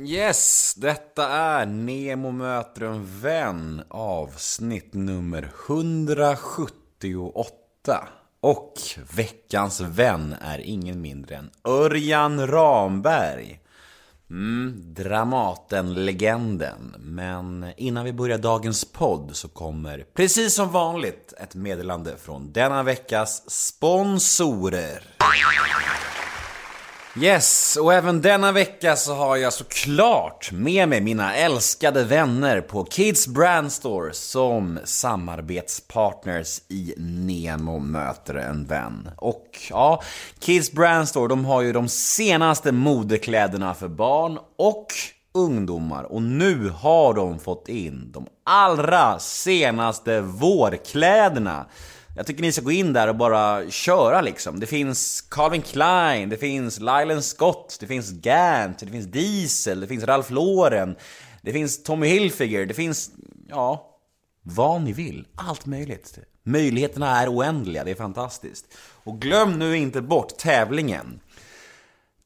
Yes, detta är Nemo möter en vän avsnitt nummer 178. Och veckans vän är ingen mindre än Örjan Ramberg. Mm, Dramaten-legenden. Men innan vi börjar dagens podd så kommer, precis som vanligt, ett meddelande från denna veckas sponsorer. Yes, och även denna vecka så har jag såklart med mig mina älskade vänner på Kids Brand Store som samarbetspartners i Nemo möter en vän. Och ja, Kids Brand Store de har ju de senaste modekläderna för barn och ungdomar och nu har de fått in de allra senaste vårkläderna. Jag tycker ni ska gå in där och bara köra liksom. Det finns Calvin Klein, det finns Lylan Scott, det finns Gant, det finns Diesel, det finns Ralph Lauren, det finns Tommy Hilfiger, det finns, ja, vad ni vill. Allt möjligt. Möjligheterna är oändliga, det är fantastiskt. Och glöm nu inte bort tävlingen.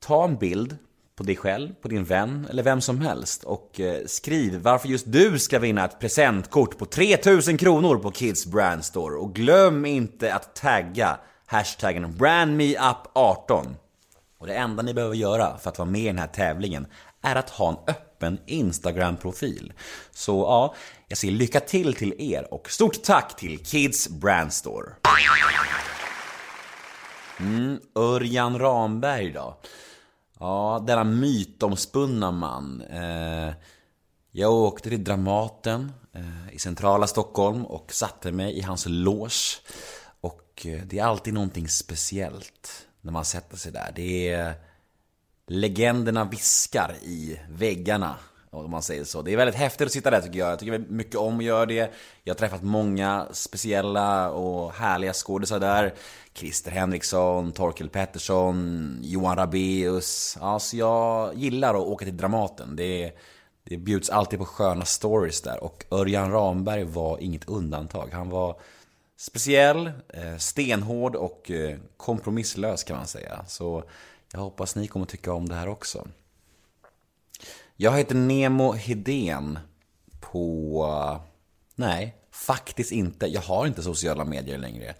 Ta en bild på dig själv, på din vän eller vem som helst och eh, skriv varför just du ska vinna ett presentkort på 3000 kronor på Kids Brand Store. Och glöm inte att tagga hashtaggen brandmeup18. Och det enda ni behöver göra för att vara med i den här tävlingen är att ha en öppen Instagram-profil. Så ja, jag säger lycka till till er och stort tack till Kids Brand Store. Mm, Örjan Ramberg då. Ja, denna mytomspunna man. Eh, jag åkte till Dramaten eh, i centrala Stockholm och satte mig i hans loge. Och eh, det är alltid någonting speciellt när man sätter sig där. Det är legenderna viskar i väggarna. Om man säger så. Det är väldigt häftigt att sitta där tycker jag. Jag tycker mycket om att göra det. Jag har träffat många speciella och härliga skådisar där. Christer Henriksson, Torkel Pettersson, Johan Rabeus. Ja, så jag gillar att åka till Dramaten. Det, det bjuds alltid på sköna stories där. Och Örjan Ramberg var inget undantag. Han var speciell, eh, stenhård och eh, kompromisslös kan man säga. Så jag hoppas ni kommer tycka om det här också. Jag heter Nemo Hedén på... Nej, faktiskt inte. Jag har inte sociala medier längre.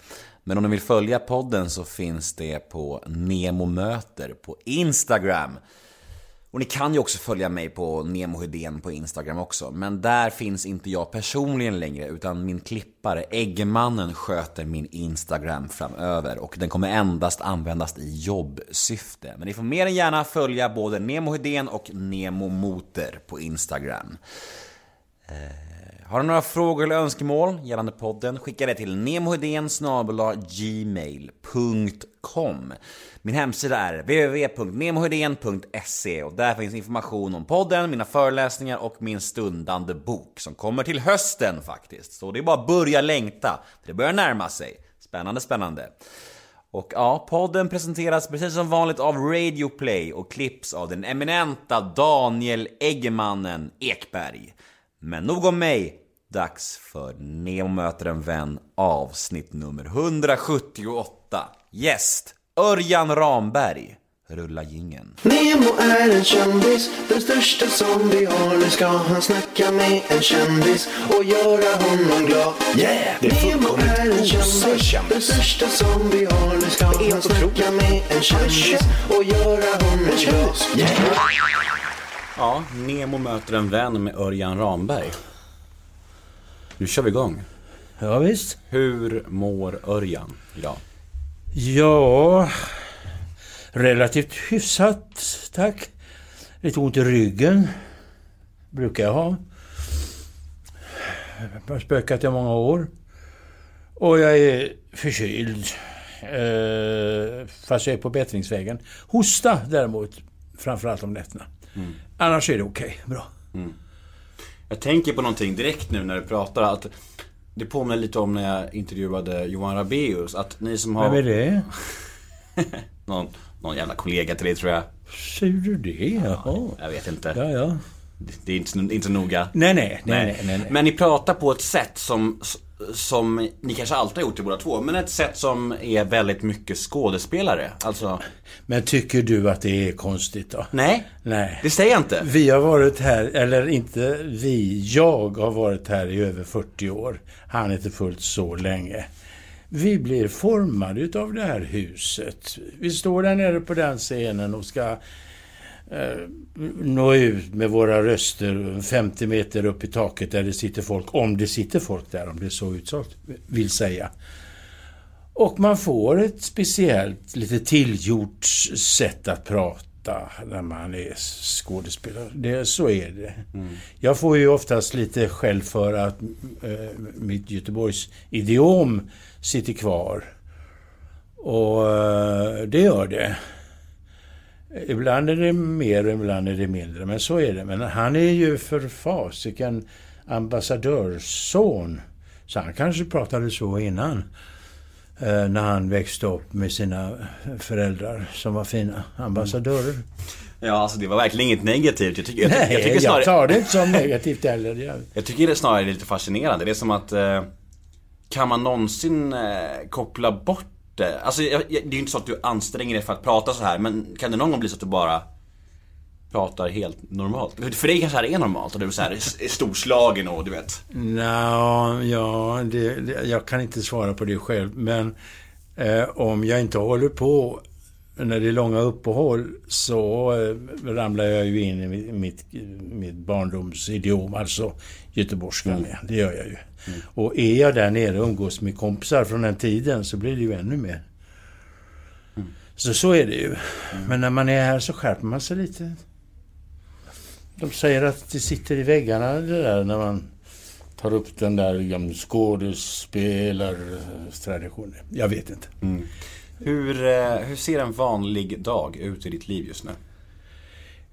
Men om ni vill följa podden så finns det på Nemo Möter på Instagram. Och ni kan ju också följa mig på nemohedén på Instagram också. Men där finns inte jag personligen längre utan min klippare Äggmannen sköter min Instagram framöver. Och den kommer endast användas i jobbsyfte. Men ni får mer än gärna följa både nemohedén och Nemo Moter på Instagram. Eh, har du några frågor eller önskemål gällande podden? Skicka det till gmail.com Min hemsida är www.nemohedén.se och där finns information om podden, mina föreläsningar och min stundande bok som kommer till hösten faktiskt. Så det är bara att börja längta, för det börjar närma sig. Spännande, spännande. Och ja, podden presenteras precis som vanligt av Radio Play och klipps av den eminenta Daniel Eggemannen Ekberg. Men nog om mig, dags för Nemo möter en vän avsnitt nummer 178. Gäst Örjan Ramberg. Rulla gingen. Nemo är en kändis, den största som vi har. Nu ska han snacka med en kändis och göra honom glad. Yeah! Det är Nemo fullkomligt är en osar kändis, den största som vi har. Nu ska han snacka med en kändis och göra honom glad. Yeah! Ja, Nemo möter en vän med Örjan Ramberg. Nu kör vi igång. Ja, visst. Hur mår Örjan idag? Ja, relativt hyfsat, tack. Lite ont i ryggen. Brukar jag ha. Jag har spökat i många år. Och jag är förkyld. Eh, fast jag är på bättringsvägen. Hosta däremot, framförallt om nätterna. Annars är det okej, bra. Jag tänker på någonting direkt nu när du pratar att det påminner lite om när jag intervjuade Johan Rabeus att ni som har... Vem är det? någon, någon jävla kollega till dig tror jag. Säger du det? Jaha. Jag vet inte. Ja, ja. Det är inte, så- inte noga. Nej, nej, nej, nej, nej. nej. Men ni pratar på ett sätt som, som ni kanske alltid har gjort det båda två, men ett sätt som är väldigt mycket skådespelare. Alltså... Men tycker du att det är konstigt då? Nej, Nej. det säger jag inte. Vi har varit här, eller inte vi, jag har varit här i över 40 år. Han inte fullt så länge. Vi blir formade utav det här huset. Vi står där nere på den scenen och ska nå ut med våra röster 50 meter upp i taket där det sitter folk. Om det sitter folk där, om det är så utsagt, vill säga. Och man får ett speciellt, lite tillgjort sätt att prata när man är skådespelare. Det, så är det. Jag får ju oftast lite skäll för att eh, mitt Göteborgs idiom sitter kvar. Och eh, det gör det. Ibland är det mer och ibland är det mindre, men så är det. Men han är ju för fasiken ambassadörsson. Så han kanske pratade så innan. eh, När han växte upp med sina föräldrar som var fina ambassadörer. Ja, alltså det var verkligen inget negativt. Jag tycker, jag, Nej, jag tycker jag snarare... tar det inte som negativt heller. Jag, Jag tycker det snarare är lite fascinerande. Det är som att eh, Kan man någonsin eh, koppla bort det? Alltså jag, jag, det är ju inte så att du anstränger dig för att prata så här men kan det någon gång bli så att du bara Pratar helt normalt? För dig kanske det här är normalt och du är så här storslagen och du vet No, ja, det, det, jag kan inte svara på det själv. Men eh, om jag inte håller på när det är långa uppehåll så eh, ramlar jag ju in i mitt, mitt, barndomsidiom, alltså göteborgskan. ja, Det gör jag ju. Och är jag där nere och umgås med kompisar från den tiden så blir det ju ännu mer. Så så är det ju. Men när man är här så skärper man sig lite. De säger att det sitter i väggarna det där när man tar upp den där skådespelartraditionen. Jag vet inte. Hur, eh, hur ser en vanlig dag ut i ditt liv just nu?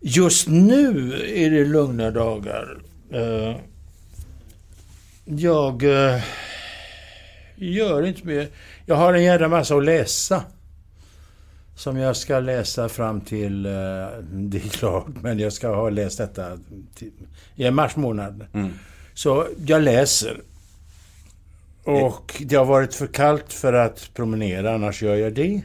Just nu är det lugna dagar. Eh, Jag eh, gör inte mer. Jag har en jävla massa att läsa. Som jag ska läsa fram till... Det är klart, men jag ska ha läst detta i mars månad. Mm. Så jag läser. Och det har varit för kallt för att promenera, annars gör jag det.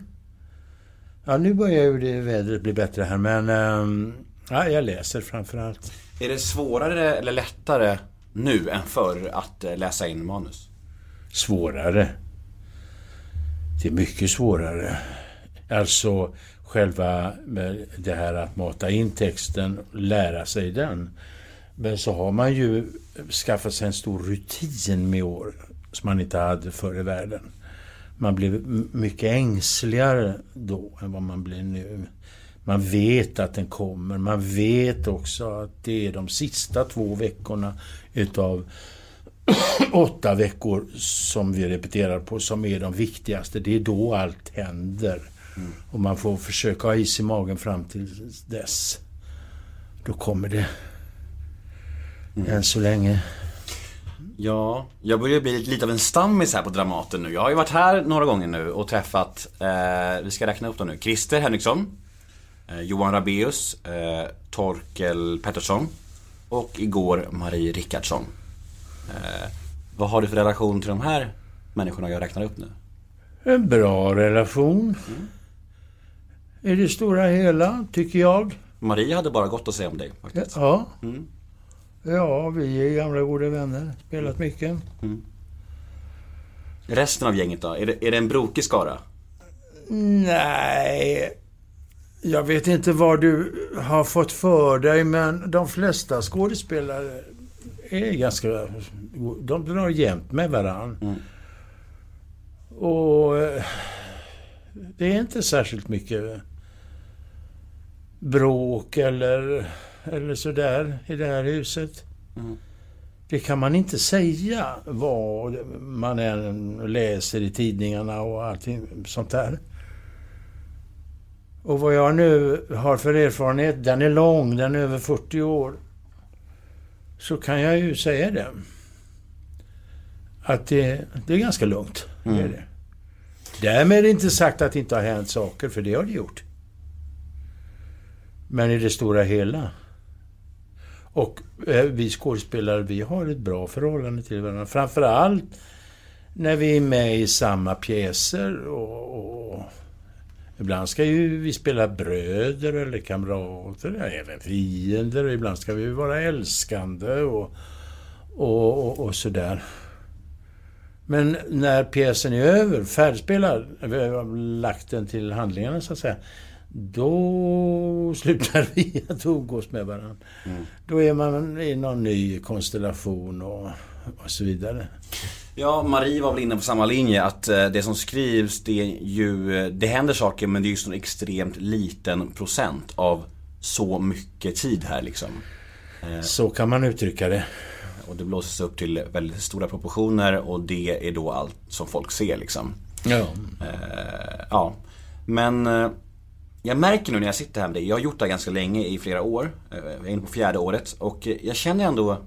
Ja, nu börjar ju det vädret bli bättre här, men... ehm, ja, jag läser framför allt. Är det svårare eller lättare nu än förr att eh, läsa in manus? Svårare. Det är mycket svårare. Alltså själva med det här att mata in texten, lära sig den. Men så har man ju skaffat sig en stor rutin med år som man inte hade förr i världen. Man blev mycket ängsligare då än vad man blir nu. Man vet att den kommer. Man vet också att det är de sista två veckorna utav åtta veckor som vi repeterar på som är de viktigaste. Det är då allt händer. Och man får försöka ha is i magen fram till dess. Då kommer det. Än så länge. Ja, jag börjar bli lite, av en stammis här på Dramaten nu. Jag har ju varit här några gånger nu och träffat, eh, vi ska räkna upp dem nu, Christer Henriksson, eh, Johan Rabeus, eh, Torkel Pettersson och igår Marie Rickardsson. Eh, vad har du för relation till de här människorna jag räknar upp nu? En bra relation. I det stora hela, tycker jag. Marie hade bara gott att säga om dig faktiskt. Ja. Mm. Ja, vi är gamla goda vänner. Spelat mycket. Resten av gänget då? Är det, är det en brokig skara? Nej, jag vet inte vad du har fått för dig, men de flesta skådespelare är ganska... De drar jämt med varann. Mm. Och eh, det är inte särskilt mycket bråk eller, eller sådär i det här huset. Mm. Det kan man inte säga vad man än läser i tidningarna och allting sånt där. Och vad jag nu har för erfarenhet, den är lång, den är över 40 år. Så kan jag ju säga det. Att det, det är ganska lugnt. Det är Mm. det. Därmed är det inte sagt att det inte har hänt saker, för det har det gjort. Men i det stora hela. Och eh, vi skådespelare, vi har ett bra förhållande till varandra. Framförallt när vi är med i samma pjäser och, och Ibland ska ju vi spela bröder eller kamrater, ja, även fiender. Ibland ska vi vara älskande och, och, och, och sådär. Men när pjäsen är över, färdigspelad, eh, vi har lagt den till handlingarna så att säga. Då slutar vi att umgås med varandra. Mm. Då är man i någon ny konstellation och, och så vidare. Ja, Marie var väl inne på samma linje att eh, det som skrivs det är ju, eh, det händer saker men det är ju så en extremt liten procent av så mycket tid här liksom. Eh, så kan man uttrycka det. Och det blåses upp till väldigt stora proportioner och det är då allt som folk ser liksom. Ja. ja. Men jag märker nu när jag sitter här med dig, jag har gjort det här ganska länge i flera år. Eh, jag är inne på fjärde året och eh, jag känner ändå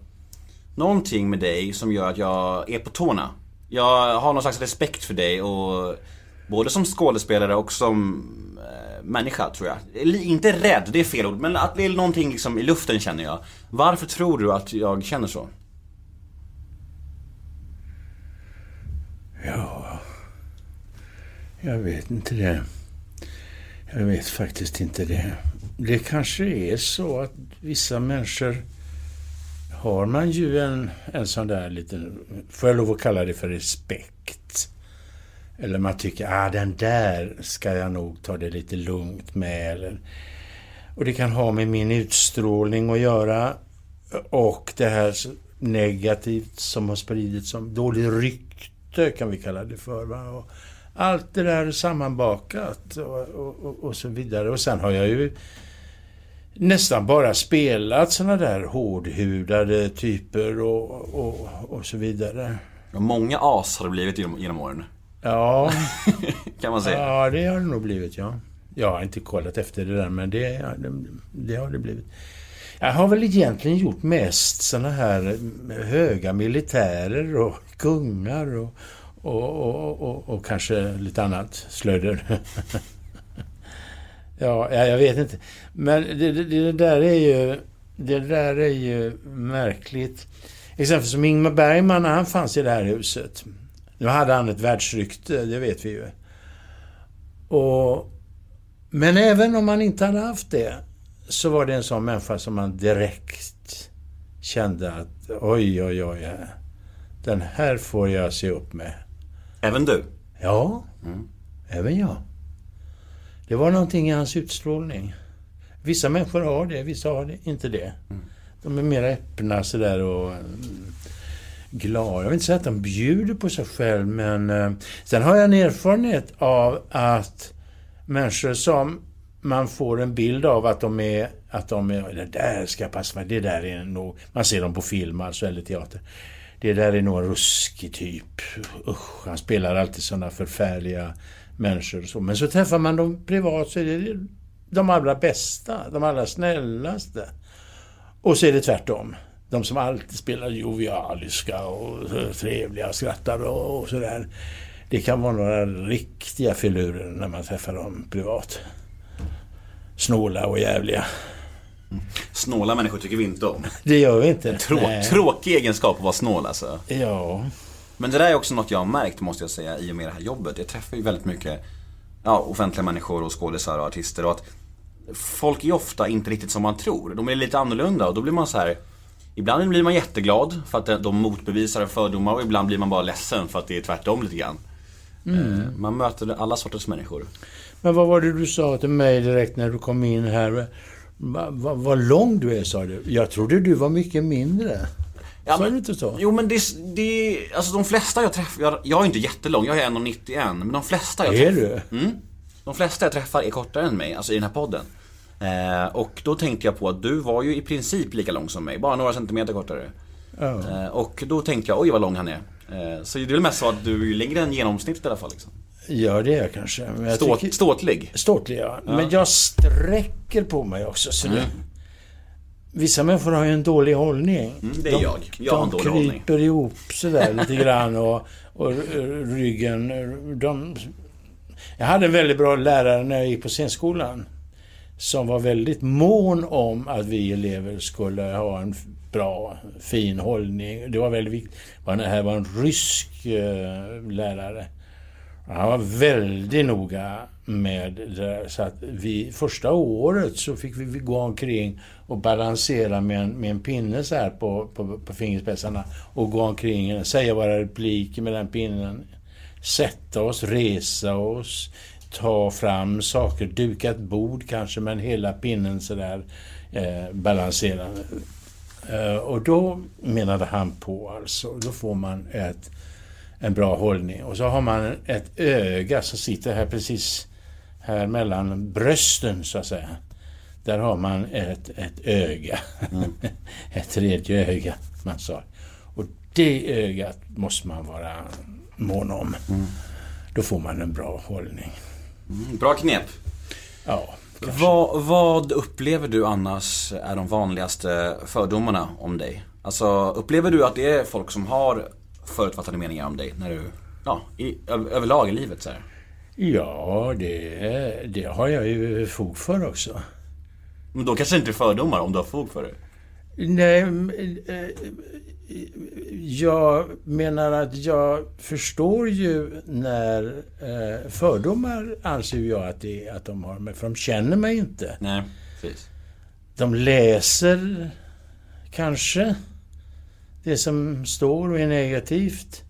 någonting med dig som gör att jag är på tårna. Jag har någon slags respekt för dig och både som skådespelare och som eh, människa tror jag. Inte rädd, det är fel ord, men att det är någonting liksom i luften känner jag. Varför tror du att jag känner så? Ja... Jag vet inte det. Jag vet faktiskt inte det. Det kanske är så att vissa människor har man ju en, en sån där liten, får jag lov att kalla det för respekt. Eller man tycker, ah den där ska jag nog ta det lite lugnt med. Eller, och det kan ha med min utstrålning att göra. Och det här negativt som har spridits som dålig rykte kan vi kalla det för. Va? Och allt det där sammanbakat och, och, och, så vidare. Och sen har jag ju nästan bara spelat såna där hårdhudade typer och, och, och så vidare. Många as har det blivit genom, genom åren. Ja. kan man säga. Ja, det har det nog blivit, ja. Jag har inte kollat efter det där, men det, det, det har det blivit. Jag har väl egentligen gjort mest såna här höga militärer och kungar och, och, och, och, och kanske lite annat slöder. Ja, jag vet inte. Men det, det, det, där är ju... Det där är ju märkligt. Exempelvis som Ingmar Bergman när han fanns i det här huset. Nu hade han ett världsrykte, det vet vi ju. Och, men även om han inte hade haft det så var det en sån människa som man direkt kände att oj, oj, oj. Den här får jag se upp med. Även du? Ja, mm. även jag. Det var någonting i hans utstrålning. Vissa människor har det, vissa har det, inte det. Mm. De är mer öppna sådär och mm, glada. Jag vill inte säga att de bjuder på sig själv, men... Eh, sen har jag en erfarenhet av att människor som man får en bild av att de är... Att de är... Det där ska passa mig. Det där är nog... Man ser dem på film alltså, eller teater. Det där är nog en ruskig typ. Usch, han spelar alltid sådana förfärliga människor. Så. Men så träffar man dem privat så är det de allra bästa, de allra snällaste. Och så är det tvärtom. De som alltid spelar jovialiska och trevliga och skrattar och, och sådär. Det kan vara några riktiga filurer när man träffar dem privat. Snåla och jävliga. Snåla människor tycker vi inte om. Det gör vi inte. Trå tråkig egenskap att vara snål alltså. Ja. Men det där är också något jag har märkt måste jag säga i och med det här jobbet. Jag träffar ju väldigt mycket ja, offentliga människor och skådisar och artister och att folk är ofta inte riktigt som man tror. De är lite annorlunda och då blir man så här. Ibland blir man jätteglad för att de motbevisar fördomar och ibland blir man bara ledsen för att det är tvärtom lite grann. Mm. Eh, man möter alla sorters människor. Men vad var det du sa till mig direkt när du kom in här? Vad va, va lång du är sa du. Jag trodde du var mycket mindre. Ja, men, inte så? Jo men det, det, alltså de flesta jag träffar, jag, jag är inte jättelång, jag är 1,91 men de flesta jag träffar... Är du? Mm, de flesta jag träffar är kortare än mig, alltså i den här podden. Eh, och då tänkte jag på att du var ju i princip lika lång som mig, bara några centimeter kortare. Oh. Eh, och då tänkte jag, oj vad lång han är. Eh, så det är väl mest så att du är längre än genomsnittet i alla fall liksom. Ja, det är jag kanske. Men jag Ståt, tycker... Ståtlig? Ståtlig, ja. ja. Men jag sträcker på mig också. Så mm. Vissa människor har ju en dålig hållning. Mm, det är de, jag. Jag har en dålig hållning. De kryper ihop sådär lite grann och, och ryggen... De... Jag hade en väldigt bra lärare när jag gick på scenskolan. som var väldigt mån om att vi elever skulle ha en bra, fin hållning. Det var väldigt viktigt. Det här var en rysk eh, lärare. Han var väldigt noga med det där. Så att vi, första året så fick vi gå omkring och balansera med en, med en pinne så här på, på, på fingerspetsarna. Och gå omkring och säga våra repliker med den pinnen. Sätta oss, resa oss, ta fram saker, duka ett bord kanske med hela pinnen sådär eh, balanserande. Eh, och då menade han på alltså, då får man ett, en bra hållning. Och så har man ett öga som sitter här precis här mellan brösten så att säga. Där har man ett, ett öga. Mm. ett tredje öga, man sa. Och det ögat måste man vara mån om. Mm. Då får man en bra hållning. Mm, bra knep. Ja. Vad, vad, upplever du annars är de vanligaste fördomarna om dig? Alltså upplever du att det är folk som har förutfattade meningar om dig när du, ja, i, överlag i livet så här? Ja, det, det har jag ju fog för också. Men då kanske inte är fördomar om du har fog för det? Nej, eh, jag menar att jag förstår ju när eh, fördomar anser jag att, det, att de har, för de känner mig inte. Nej, precis. De läser kanske det som står och är negativt.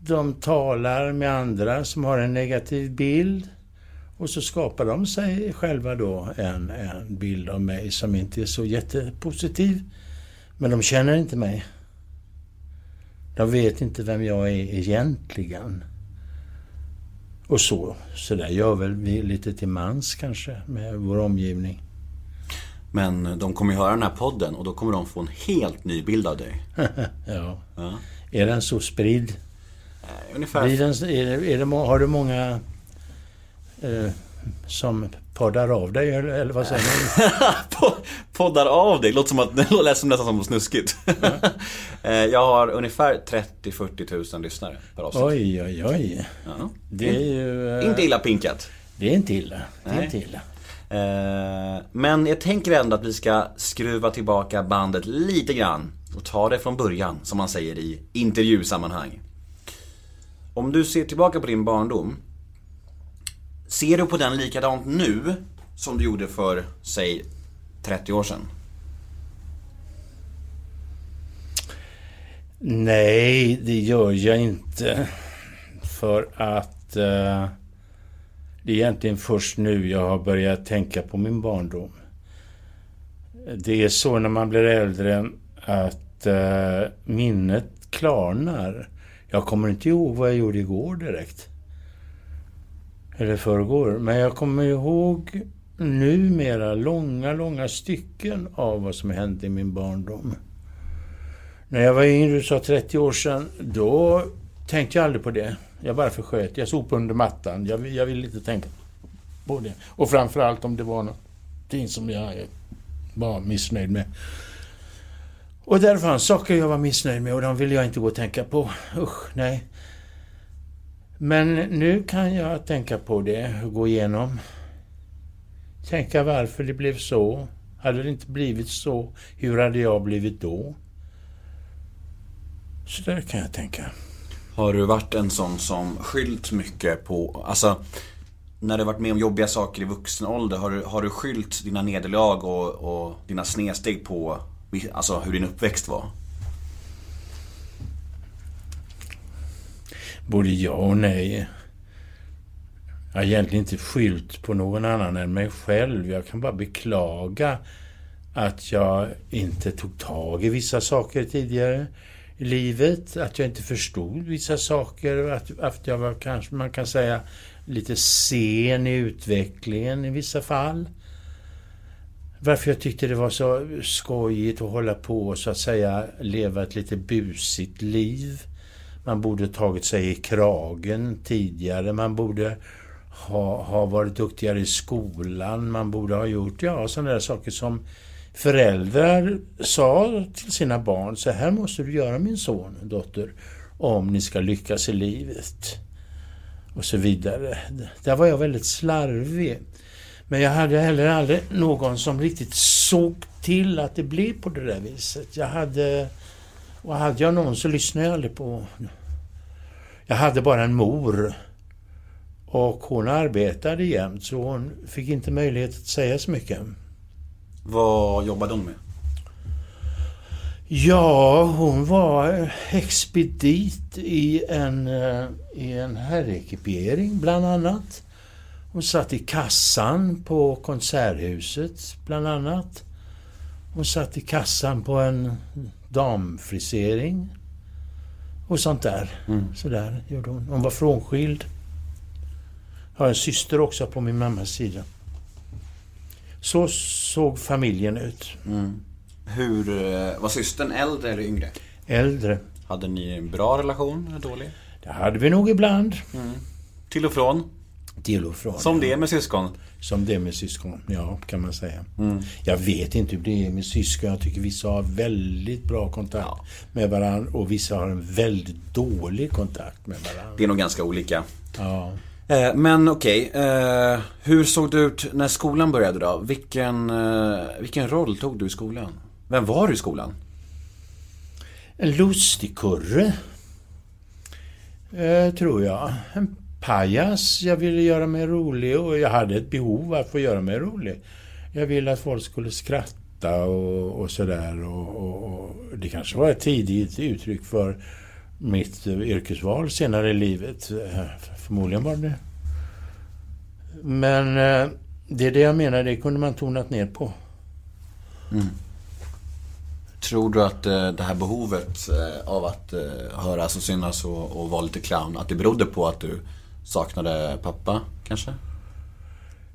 De talar med andra som har en negativ bild. Och så skapar de sig själva då en, en bild av mig som inte är så jättepositiv. Men de känner inte mig. De vet inte vem jag är egentligen. Och så. Så där gör väl vi lite till mans kanske med vår omgivning. Men de kommer ju höra den här podden och då kommer de få en helt ny bild av dig. ja. ja. Är den så spridd? Eh, ungefär. Den, är det, är det, har du många eh, som poddar av dig, eller vad säger man? poddar av dig? Låter som att det låter nästan som snuskigt. Mm. jag har ungefär 30-40 tusen lyssnare per avsnitt. Oj, oj, oj. Ja. Det är ju... Inte illa pinkat. Det är inte illa. Det är inte illa. Eh, men jag tänker ändå att vi ska skruva tillbaka bandet lite grann och ta det från början, som man säger i intervjusammanhang. Om du ser tillbaka på din barndom, ser du på den likadant nu som du gjorde för, säg, 30 år sedan? Nej, det gör jag inte. För att eh, det är egentligen först nu jag har börjat tänka på min barndom. Det är så när man blir äldre att eh, minnet klarnar. Jag kommer inte ihåg vad jag gjorde igår direkt. Eller förrgår. Men jag kommer ihåg numera långa, långa stycken av vad som hände i min barndom. När jag var yngre, du sa 30 år sedan, då tänkte jag aldrig på det. Jag bara försköt. Jag sopade under mattan. Jag, jag ville inte tänka på det. Och framförallt om det var någonting som jag var missnöjd med. Och där fanns saker jag var missnöjd med och de ville jag inte gå och tänka på. Usch, nej. Men nu kan jag tänka på det och gå igenom. Tänka varför det blev så. Hade det inte blivit så, hur hade jag blivit då? Så där kan jag tänka. Har du varit en sån som skylt mycket på, alltså när du varit med om jobbiga saker i vuxen ålder, har du, har du skylt dina nederlag och, och dina snedsteg på alltså, hur din uppväxt var? Både ja och nej. Jag har egentligen inte skylt på någon annan än mig själv. Jag kan bara beklaga att jag inte tog tag i vissa saker tidigare livet. Att jag inte förstod vissa saker. Att, att jag var kanske, man kan säga, lite sen i utvecklingen i vissa fall. Varför jag tyckte det var så skojigt att hålla på och så att säga leva ett lite busigt liv. Man borde tagit sig i kragen tidigare. Man borde ha, ha varit duktigare i skolan. Man borde ha gjort, ja, sådana där saker som föräldrar sa till sina barn. Så här måste du göra min son, dotter, om ni ska lyckas i livet. Och så vidare. Där var jag väldigt slarvig. Men jag hade heller aldrig någon som riktigt såg till att det blev på det där viset. Jag hade... Och hade jag någon så lyssnade jag aldrig på... Jag hade bara en mor. Och hon arbetade jämt så hon fick inte möjlighet att säga så mycket. Vad jobbade hon med? Ja, hon var expedit i en, eh, i en herrekipering bland annat. Hon satt i kassan på Konserthuset bland annat. Hon satt i kassan på en damfrisering. Och sånt där. Mm. Sådär gjorde hon. Hon var frånskild. Jag har en syster också på min mammas sida. Så såg familjen ut. Mm. Hur, eh, var systern äldre eller yngre? Äldre. Hade ni en bra relation eller dålig? Det hade vi nog ibland. Till och från? Till och från. Som det med syskon? Som det med syskon, ja kan man säga. Mm. Jag vet inte hur det är med syskon. Jag tycker vissa har väldigt bra kontakt Ja. med varandra och vissa har en väldigt dålig kontakt med varandra. Det är nog ganska olika. Ja. Eh, Men okej, eh, hur såg det ut när skolan började då? Vilken, eh, vilken roll tog du i skolan? Vem var du i skolan? En lustigkurre. kurre. Eh, tror jag. En pajas. Jag ville göra mig rolig och jag hade ett behov att få göra mig rolig. Jag ville att folk skulle skratta och, och sådär. Och, och, och det kanske var ett tidigt uttryck för mitt yrkesval senare i livet. Eh, Förmodligen var det Men eh, det är det jag menar, det kunde man tonat ner på. Tror du att eh, det här behovet eh, av att höras och synas och, och vara lite clown, att det berodde på att du saknade pappa, kanske?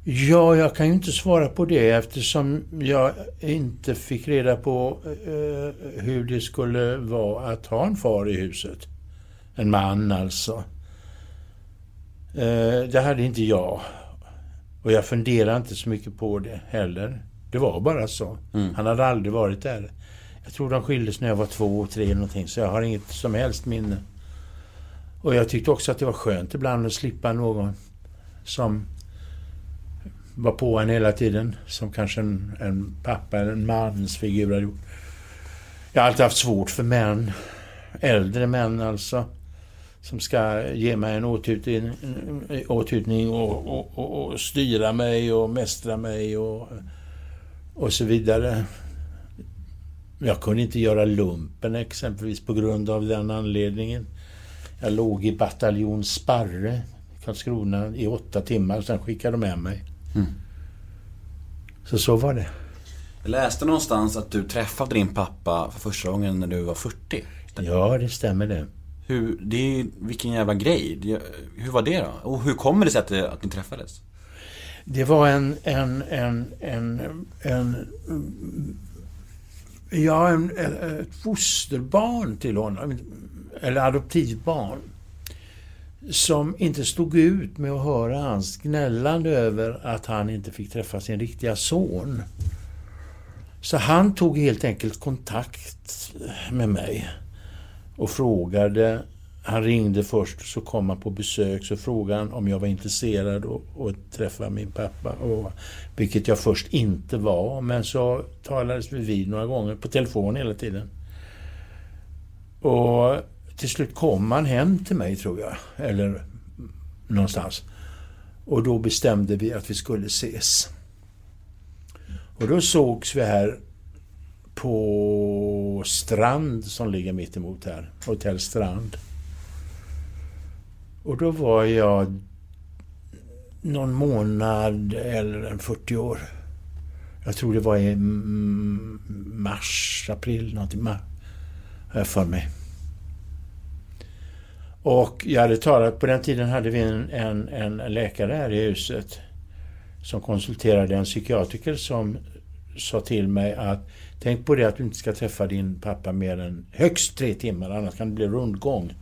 Ja, jag kan ju inte svara på det eftersom jag inte fick reda på eh, hur det skulle vara att ha en far i huset. En man alltså. Eh, det hade inte jag. Och jag funderade inte så mycket på det heller. Det var bara så. Han hade aldrig varit där. Jag tror de skildes när jag var två, tre eller någonting. Så jag har inget som helst minne. Och jag tyckte också att det var skönt ibland att slippa någon som var på en hela tiden. Som kanske en, en pappa eller en mans figur hade gjort. Jag har alltid haft svårt för män. Äldre män alltså. Som ska ge mig en åtutning, åtutning och, och, och, och styra mig och mästra mig och, och så vidare. Jag kunde inte göra lumpen exempelvis på grund av den anledningen. Jag låg i bataljon Sparre i Karlskrona i åtta timmar och sen skickade de med mig. Så så var det. Jag läste någonstans att du träffade din pappa för första gången när du var 40. Ja, det stämmer det. Hur, det är, vilken jävla grej. Det- Hur var det då? Och hur kommer det sig att, det, att ni träffades? Det var en, en, en, en, en ja, en, ett fosterbarn till honom, eller adoptivbarn, som inte stod ut med att höra hans gnällande över att han inte fick träffa sin riktiga son. Så han tog helt enkelt kontakt med mig och frågade han ringde först, så kom han på besök, så frågade han om jag var intresserad att träffa min pappa. Och, vilket jag först inte var, men så talades vi vid några gånger, på telefon hela tiden. Och till slut kom han hem till mig, tror jag. Eller någonstans. Och då bestämde vi att vi skulle ses. Och då sågs vi här på Strand som ligger mitt emot här. Hotell Strand. Och då var jag någon månad eller en 40 år. Jag tror det var i mars, april, någonting. Har jag för mig. Och jag hade talat, på den tiden hade vi en, en, en läkare här i huset som konsulterade en psykiatriker som sa till mig att tänk på det att du inte ska träffa din pappa mer än högst tre timmar annars kan det bli rundgång.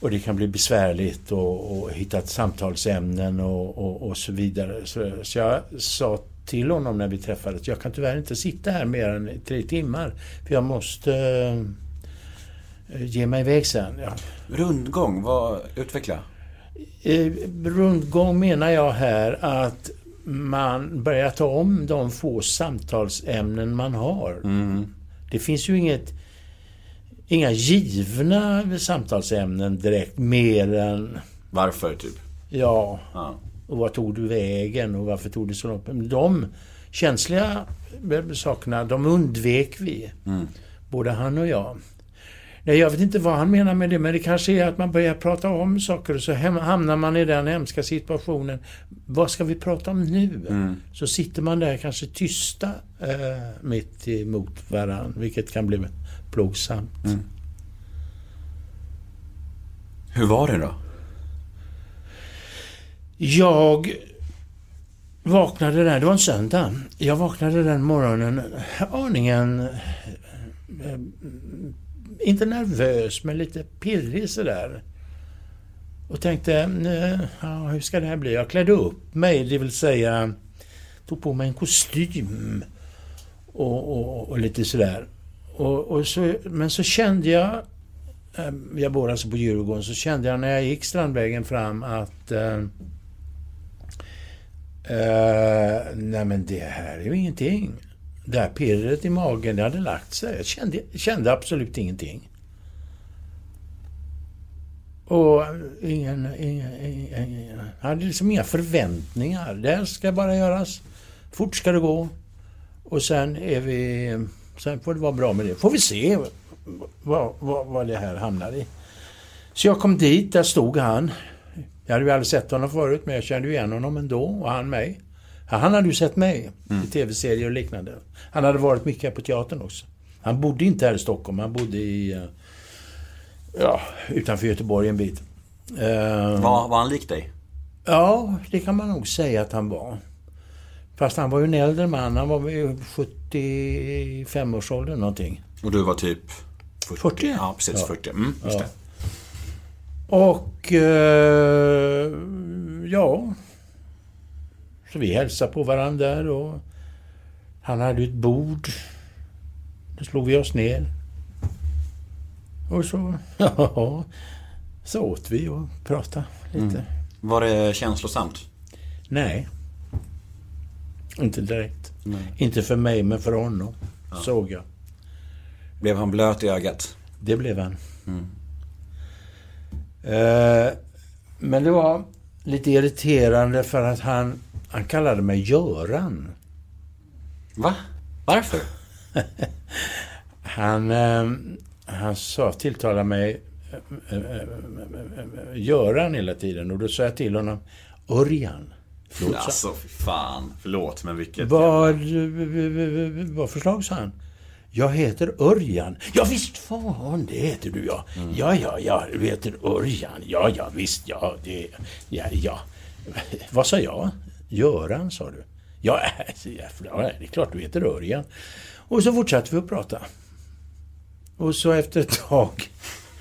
Och det kan bli besvärligt och, och hitta samtalsämnen och, och, och så vidare. Så, så jag sa till honom när vi träffades, jag kan tyvärr inte sitta här mer än tre timmar. För jag måste eh, ge mig iväg sen. Ja. Rundgång, vad, utveckla. Eh, rundgång menar jag här att man börjar ta om de få samtalsämnen man har. Mm. Det finns ju inget, inga givna samtalsämnen direkt mer än Varför, typ? ja, Ja. och vad tog du vägen och varför tog det så långt? Men De känsliga sakerna, de undvek vi. Både han och jag. Nej, jag vet inte vad han menar med det, men det kanske är att man börjar prata om saker och så hamnar man i den hemska situationen. Vad ska vi prata om nu? Så sitter man där kanske tysta eh, mitt emot varandra, vilket kan bli plågsamt. Hur var det då? Jag vaknade där, det var en söndag. Jag vaknade den morgonen aningen... Inte nervös, men lite pirrig sådär. Och tänkte, ja, hur ska det här bli? Jag klädde upp mig, det vill säga tog på mig en kostym. Och, och, och lite sådär. Och, och så, men så kände jag, eh, jag bor alltså på Djurgården, så kände jag när jag gick Strandvägen fram att eh, Eh, nej men det här är ju ingenting. Det här pirret i magen, det hade lagt sig. Jag kände, kände absolut ingenting. Och ingen, ingen, ingen, ingen hade liksom inga förväntningar. Det här ska bara göras. Fort ska det gå. Och sen är vi... Sen får det vara bra med det. Får vi se vad, vad, vad det här hamnar i. Så jag kom dit, där stod han. Jag hade ju aldrig sett honom förut, men jag kände ju igen honom ändå, och han mig. Han hade ju sett mig i tv-serier och liknande. Han hade varit mycket här på teatern också. Han bodde inte här i Stockholm, han bodde i... eh, Ja, utanför Göteborg en bit. Eh, Var, var han lik dig? Ja, det kan man nog säga att han var. Fast han var ju en äldre man, han var i 75-årsåldern någonting. Och du var typ 40? 40? Ja, precis. Ja. 40. Mm, just Ja. det. Och... Eh, ja. Så vi hälsade på varandra där och han hade ett bord. Då slog vi oss ner. Och så, ja, så åt vi och pratade lite. Var det känslosamt? Nej. Inte direkt. Inte för mig, men för honom. Såg jag. Blev han blöt i ögat? Det blev han. Eh, men det var lite irriterande för att han, han kallade mig Göran. Va? Varför? Han, eh, han sa, tilltalade mig eh, eh, eh, Göran hela tiden och då sa jag till honom Örjan. Förlåt, Alltså, fan. Förlåt, men vilket... Vad, vad förslag sa han? Jag heter Örjan. Ja visst fan, det heter du ja. Ja, ja, ja, du heter Örjan. Ja, ja, visst, ja, det, ja, ja. Vad sa jag? Göran, sa du? Ja, ja, det är klart du heter Örjan. Och så fortsatte vi att prata. Och så efter ett tag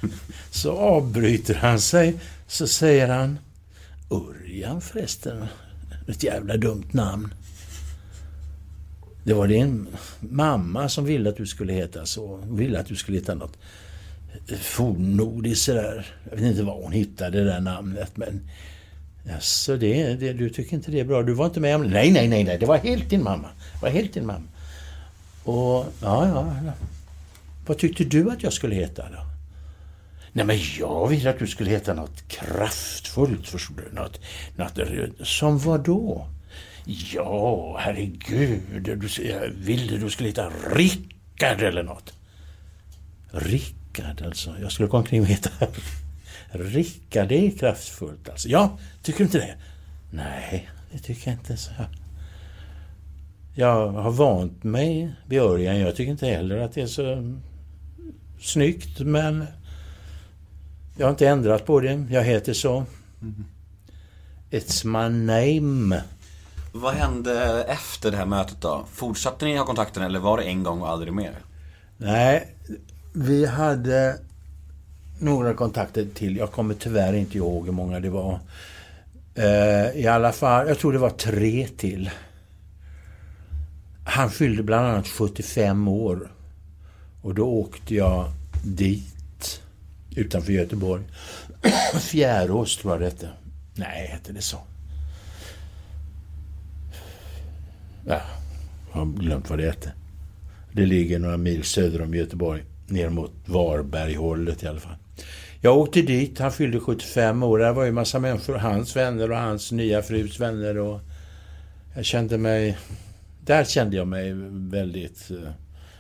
så avbryter han sig. Så säger han Örjan förresten. Ett jävla dumt namn. Det var din mamma som ville att du skulle heta så. Hon ville att du skulle heta något fornnordiskt sådär. Jag vet inte var hon hittade det där namnet men... Jaså, det, det, du tycker inte det är bra? Du var inte med om det? Nej, nej, nej, nej. Det var helt din mamma. Det var helt din mamma. Och, ja, ja. ja. Vad tyckte du att jag skulle heta då? Nej, men jag ville att du skulle heta något kraftfullt, förstår du. Något, något, som vad då? Ja, herregud. Du, jag ville du skulle heta Rickard eller något. Rickard alltså. Jag skulle gå omkring och heta Rickard, det är kraftfullt alltså. Ja, tycker du inte det? Nej, det tycker jag inte. Så. Jag har vant mig vid Örjan. Jag tycker inte heller att det är så snyggt, men jag har inte ändrat på det. Jag heter så. It's my name. Vad hände efter det här mötet då? Fortsatte ni ha kontakten eller var det en gång och aldrig mer? Nej, vi hade några kontakter till. Jag kommer tyvärr inte ihåg hur många det var. Eh, I alla fall, jag tror det var tre till. Han fyllde bland annat 75 år. Och då åkte jag dit, utanför Göteborg. Fjärås tror jag det hette. Nej, hette det så? Ja, jag har glömt vad det hette. Det ligger några mil söder om Göteborg. Ner mot Varberghållet i alla fall. Jag åkte dit, han fyllde 75 år. Där var ju massa människor, hans vänner och hans nya frus vänner. Och jag kände mig... Där kände jag mig väldigt... eh,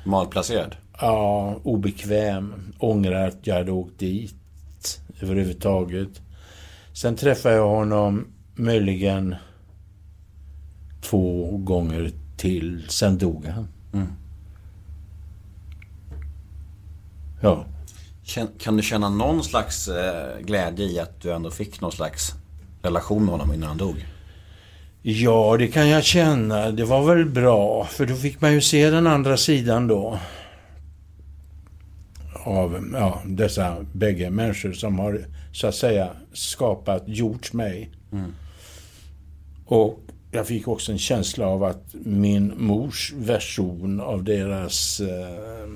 Malplacerad. Ja, obekväm. Ångrar att jag hade åkt dit överhuvudtaget. Sen träffade jag honom möjligen två gånger till. Sen dog han. Mm. Ja. Kan du känna någon slags eh, glädje i att du ändå fick någon slags relation med honom innan han dog? Ja, det kan jag känna. Det var väl bra, för då fick man ju se den andra sidan då. Av ja, dessa bägge människor som har, så att säga, skapat, gjort mig. Och jag fick också en känsla av att min mors version av deras eh,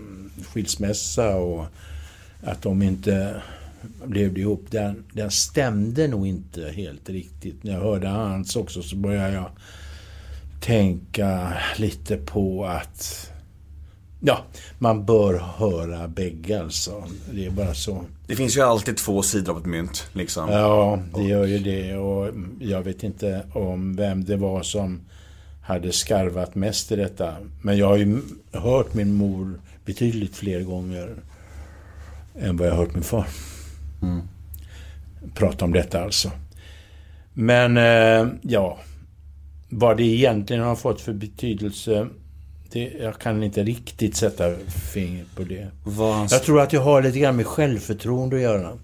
skilsmässa och att de inte levde ihop, den, den stämde nog inte helt riktigt. När jag hörde hans också så började jag tänka lite på att ja, man bör höra bägge alltså. Det är bara så. Det finns ju alltid två sidor av ett mynt, liksom. Ja, det gör ju det och jag vet inte om vem det var som hade skarvat mest i detta. Men jag har ju hört min mor betydligt fler gånger än vad jag har hört min far. Prata om detta alltså. Men eh, ja, vad det egentligen har fått för betydelse, det, jag kan inte riktigt sätta fingret på det. Han... Jag tror att jag har lite grann med självförtroende att göra.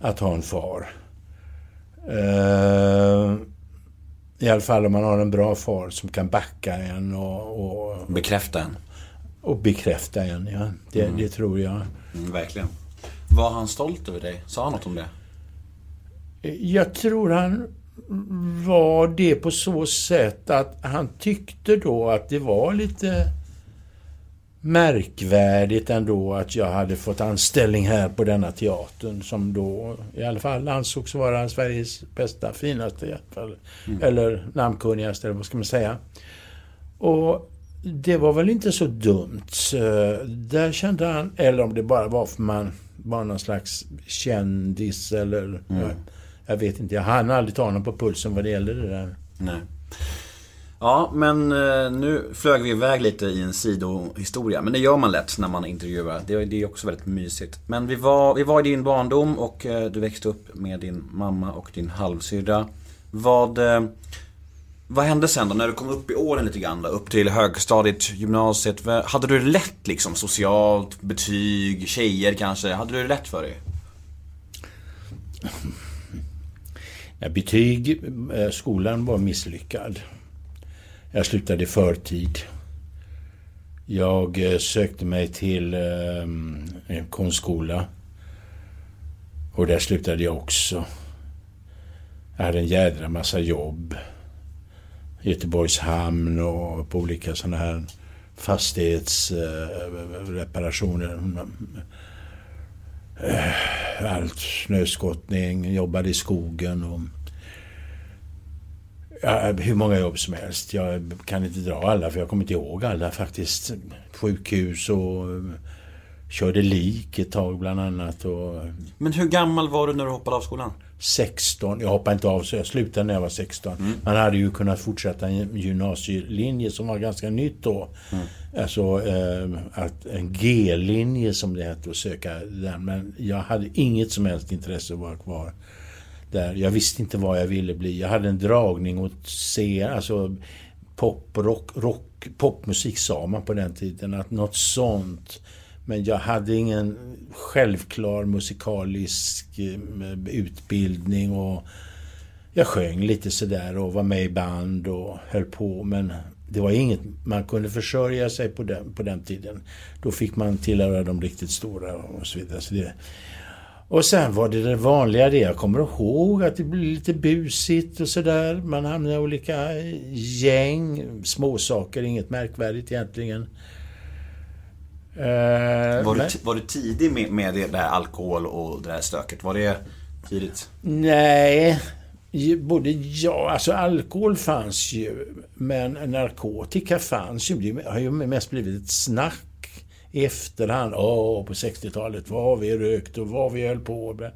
Att ha en far. Eh, I alla fall om man har en bra far som kan backa en och, och, Bekräfta en. och bekräfta en. Ja. Det, det tror jag. Mm, verkligen. Var han stolt över dig? Sa han något om det? Jag tror han var det på så sätt att han tyckte då att det var lite märkvärdigt ändå att jag hade fått anställning här på denna teatern som då i alla fall ansågs vara Sveriges bästa, finaste i alla fall. Eller namnkunnigaste, eller vad ska man säga. Och det var väl inte så dumt. Så Där kände han, eller om det bara var för man var någon slags kändis eller... Jag, jag vet inte, jag hann aldrig ta honom på pulsen vad det gäller det där. Nej. Ja, men eh, nu flög vi iväg lite i en sidohistoria. Men det gör man lätt när man intervjuar. Det, det är också väldigt mysigt. Men vi var, vi var i din barndom och eh, du växte upp med din mamma och din halvsyrra. Vad, eh, vad hände sen då när du kom upp i åren lite grann då? Upp till högstadiet, gymnasiet. Hade du det lätt liksom socialt? Betyg, tjejer kanske? Hade du det lätt för dig? Ja, betyg, eh, skolan var misslyckad. Jag slutade i förtid. Jag eh, sökte mig till eh, en konstskola. Och där slutade jag också. Jag hade en jädra massa jobb. Göteborgs hamn och på olika sådana här fastighetsreparationer. Eh, eh, allt snöskottning, jobbade i skogen och Ja, hur många jobb som helst. Jag kan inte dra alla för jag kommer inte ihåg alla faktiskt. Sjukhus och eh, körde lik ett tag bland annat. Och Men hur gammal var du när du hoppade av skolan? 16, jag hoppade inte av så jag slutade när jag var 16. Man hade ju kunnat fortsätta en gymnasielinje som var ganska nytt då. Alltså eh, att en G-linje som det hette och söka den. Men jag hade inget som helst intresse att vara kvar där. Jag visste inte vad jag ville bli. Jag hade en dragning åt scen, alltså pop, rock, rock, popmusik sa man på den tiden. Att något sånt. Men jag hade ingen självklar musikalisk eh, utbildning och jag sjöng lite sådär och var med i band och höll på. Men det var inget, man kunde försörja sig på den, på den tiden. Då fick man tillhöra de riktigt stora och så vidare. Så det, och sen var det det vanliga det. Jag kommer ihåg att det blev lite busigt och sådär. Man hamnade i olika gäng. Småsaker, inget märkvärdigt egentligen. Eh, Var, du, var du tidig med, med det där alkohol och det där stöket? Var det tidigt? Nej, både ja, alltså alkohol fanns ju, men narkotika fanns ju. Det har ju mest blivit ett snack i efterhand. Åh, på 60-talet, vad vi rökt och vad vi höll på med.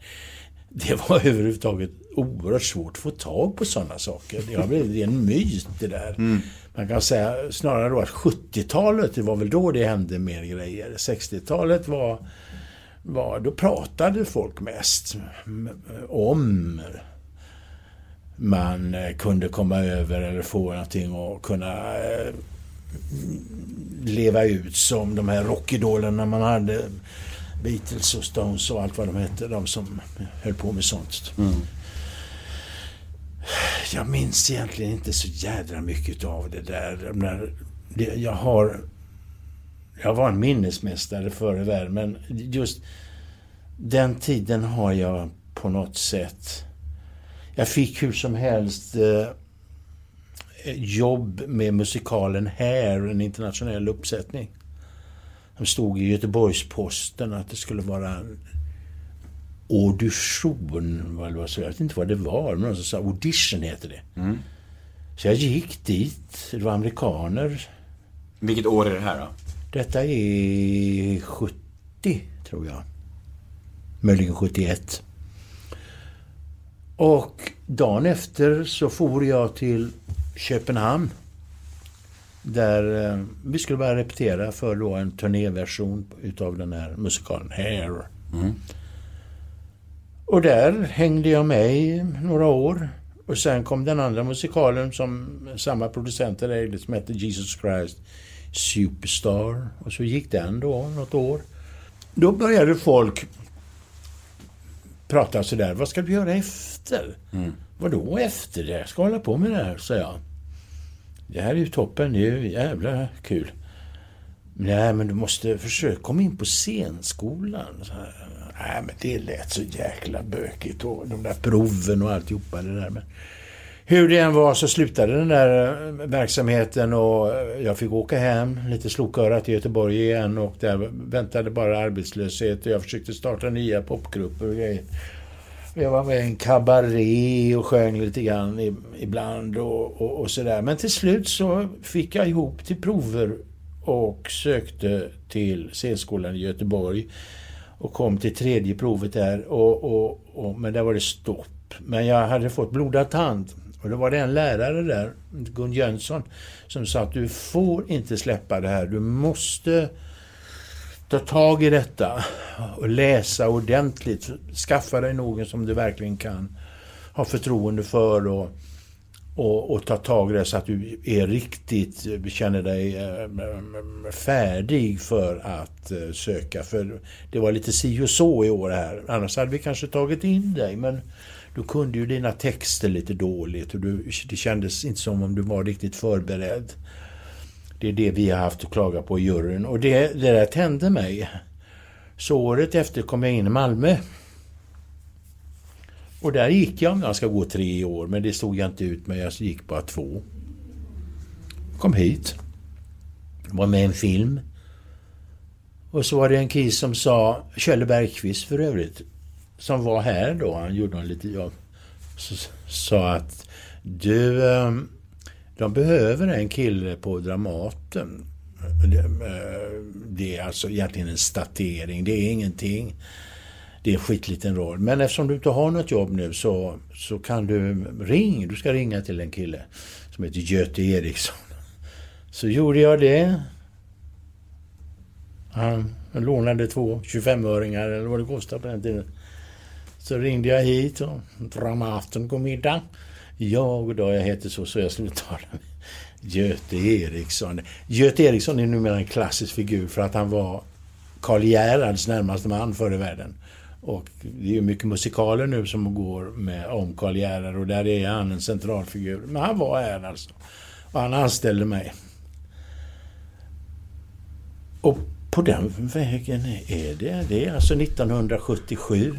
Det var överhuvudtaget oerhört svårt att få tag på sådana saker. Det har blivit en myt det där. Man kan säga snarare då att 70-talet, det var väl då det hände mer grejer. 60-talet var, var, då pratade folk mest om man eh, kunde komma över eller få någonting och kunna eh, leva ut som de här rockidolerna man hade. Beatles och Stones och allt vad de hette, de som höll på med sånt. Jag minns egentligen inte så jädra mycket av det där. När jag har... Jag var en minnesmästare förr i världen, men just den tiden har jag på något sätt... Jag fick hur som helst eh, jobb med musikalen Hair, en internationell uppsättning. De stod i Göteborgs-Posten att det skulle vara en audition. Eller vad så, jag vet inte vad det var, men någon som sa audition heter det. Så jag gick dit. Det var amerikaner. Vilket år är det här då? Detta är 70, tror jag. Möjligen 71. Och dagen efter så for jag till Köpenhamn. Där eh, vi skulle börja repetera för då en turnéversion utav den här musikalen Hair. Och där hängde jag med i några år. Och sen kom den andra musikalen som samma producenter ägde som hette Jesus Christ Superstar. Och så gick den då något år. Då började folk prata sådär. Vad ska du göra efter? Vadå efter det? Jag ska hålla på med det här, sa jag. Det här är ju toppen. Det är ju jävla kul. Nej, men du måste försöka komma in på scenskolan. Så här. Nej, men det lät så jäkla bökigt. Och de där proven och alltihopa det där. Men hur det än var så slutade den där eh, verksamheten och eh, jag fick åka hem lite slokörat till Göteborg igen och där väntade bara arbetslöshet och jag försökte starta nya popgrupper och grejer. Jag var med i en kabaré och sjöng lite grann ibland och, och, och sådär. Men till slut så fick jag ihop till prover och sökte till scenskolan i Göteborg. Och kom till tredje provet där, och, och, och, men där var det stopp. Men jag hade fått blodad tand. Och då var det en lärare där, Gun Jönsson, som sa att du får inte släppa det här. Du måste ta tag i detta och läsa ordentligt. Skaffa dig någon som du verkligen kan ha förtroende för och, och, och ta tag i det så att du är riktigt, känner dig eh, eh, färdig för att eh, söka. För det var lite si och så i år här. Annars hade vi kanske tagit in dig, men du kunde ju dina texter lite dåligt och du, det kändes inte som om du var riktigt förberedd. Det är det vi har haft att klaga på i juryn och det, det där tände mig. Så året efter kom jag in i Malmö. Och där gick jag, jag ska gå tre år, men det stod jag inte ut med. Jag gick bara två. Kom hit. Var med i en film. Och så var det en kis som sa, Kjelle Bergqvist för övrigt, som var här då, han gjorde någon lite jobb, så, sa att du, ehm, de behöver en kille på Dramaten. Det, eh, det är alltså egentligen en statering, det är ingenting. Det är en skitliten roll. Men eftersom du inte har något jobb nu så, så kan du ringa. Du ska ringa till en kille som heter Göte Eriksson. Så gjorde jag det. Han lånade två 25-öringar eller vad det kostade på den tiden. Så ringde jag hit och Dramaten kom middag. Ja, goddag, jag heter så, så jag skulle tala med Göte Eriksson. Göte Eriksson är numera en klassisk figur för att han var Karl Gerhards närmaste man förr i världen. Och det är ju mycket musikaler nu som går med om Karl Gerhard och där är han en central figur. Men han var här alltså. Och han anställde mig. Och på den vägen är det. Det är alltså 1977.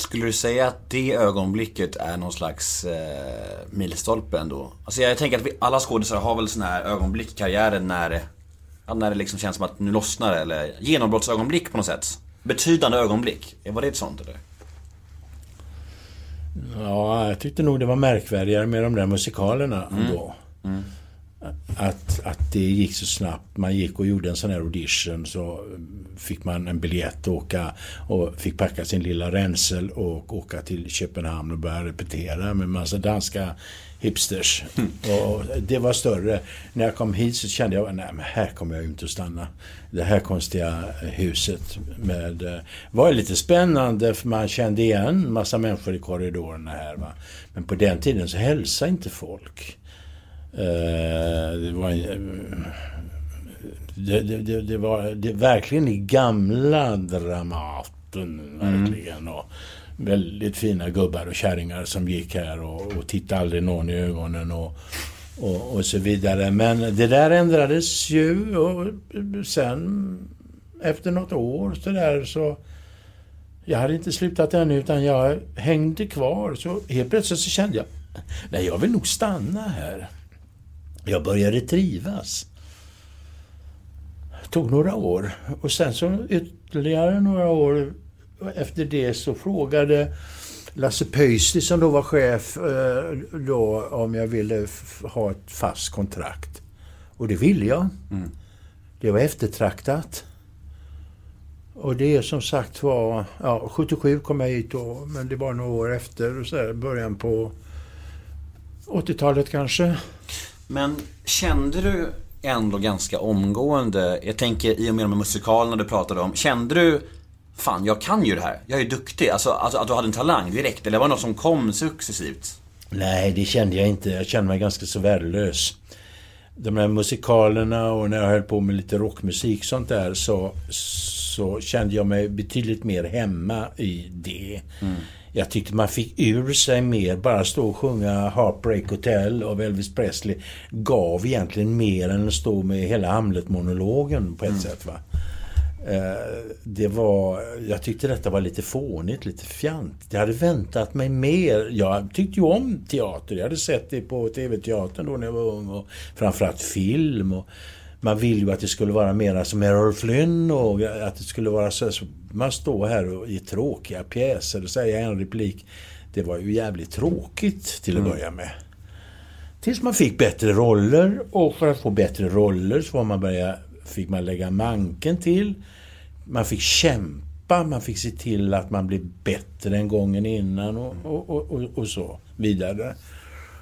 Skulle du säga att det ögonblicket är någon slags eh, milstolpe ändå? Alltså jag tänker att vi, alla skådespelare har väl sådana här ögonblick i karriären när ja, när det liksom känns som att nu lossnar det, eller genombrottsögonblick på något sätt. Betydande ögonblick. Var det ett sånt eller? Ja, jag tyckte nog det var märkvärdigare med de där musikalerna Mm. då. Att, att det gick så snabbt. Man gick och gjorde en sån här audition så fick man en biljett och åka och fick packa sin lilla ränsel och åka till Köpenhamn och börja repetera med massa danska hipsters. Och det var större. När jag kom hit så kände jag, nej men här kommer jag inte att stanna. Det här konstiga huset med... eh, var lite spännande för man kände igen massa människor i korridorerna här va. Men på den tiden så hälsade inte folk. Eh, det var... en- Det, det, det, det var det, verkligen i gamla Dramaten, verkligen. Och väldigt fina gubbar och kärringar som gick här och, och tittade aldrig någon i ögonen och, och, och så vidare. Men det där ändrades ju och sen efter något år så där så jag hade inte slutat ännu utan jag hängde kvar. Så helt plötsligt så kände jag, nej jag vill nog stanna här. Jag började trivas. Det tog några år. Och sen så ytterligare några år efter det så frågade Lasse Pöysti som då var chef eh, då om jag ville ha ett fast kontrakt. Och det ville jag. Det var eftertraktat. Och det som sagt var, ja 77 kom jag hit då, men det var några år efter, så här, början på 80-talet kanske. Men kände du ändå ganska omgående, jag tänker i och med de musikalerna du pratade om, kände du Fan, jag kan ju det här. Jag är duktig. Alltså, alltså att du hade en talang direkt. Eller var det något som kom successivt? Nej, det kände jag inte. Jag kände mig ganska så värdelös. De här musikalerna och när jag höll på med lite rockmusik sånt där så, så kände jag mig betydligt mer hemma i det. Jag tyckte man fick ur sig mer. Bara stå och sjunga Heartbreak Hotel av Elvis Presley gav egentligen mer än att stå med hela Hamlet-monologen på ett sätt. va. Eh, Det var, jag tyckte detta var lite fånigt, lite fjant. Jag hade väntat mig mer. Jag tyckte ju om teater. Jag hade sett det på TV-teatern då när jag var ung och framförallt film. Och man vill ju att det skulle vara mera som Errol Flynn och att det skulle vara så man står här och i tråkiga pjäser och säger en replik. Det var ju jävligt tråkigt till att börja med. Tills man fick bättre roller och för att få bättre roller så var man börja, fick man lägga manken till. Man fick kämpa, man fick se till att man blev bättre än gången innan och, och, och, och så vidare.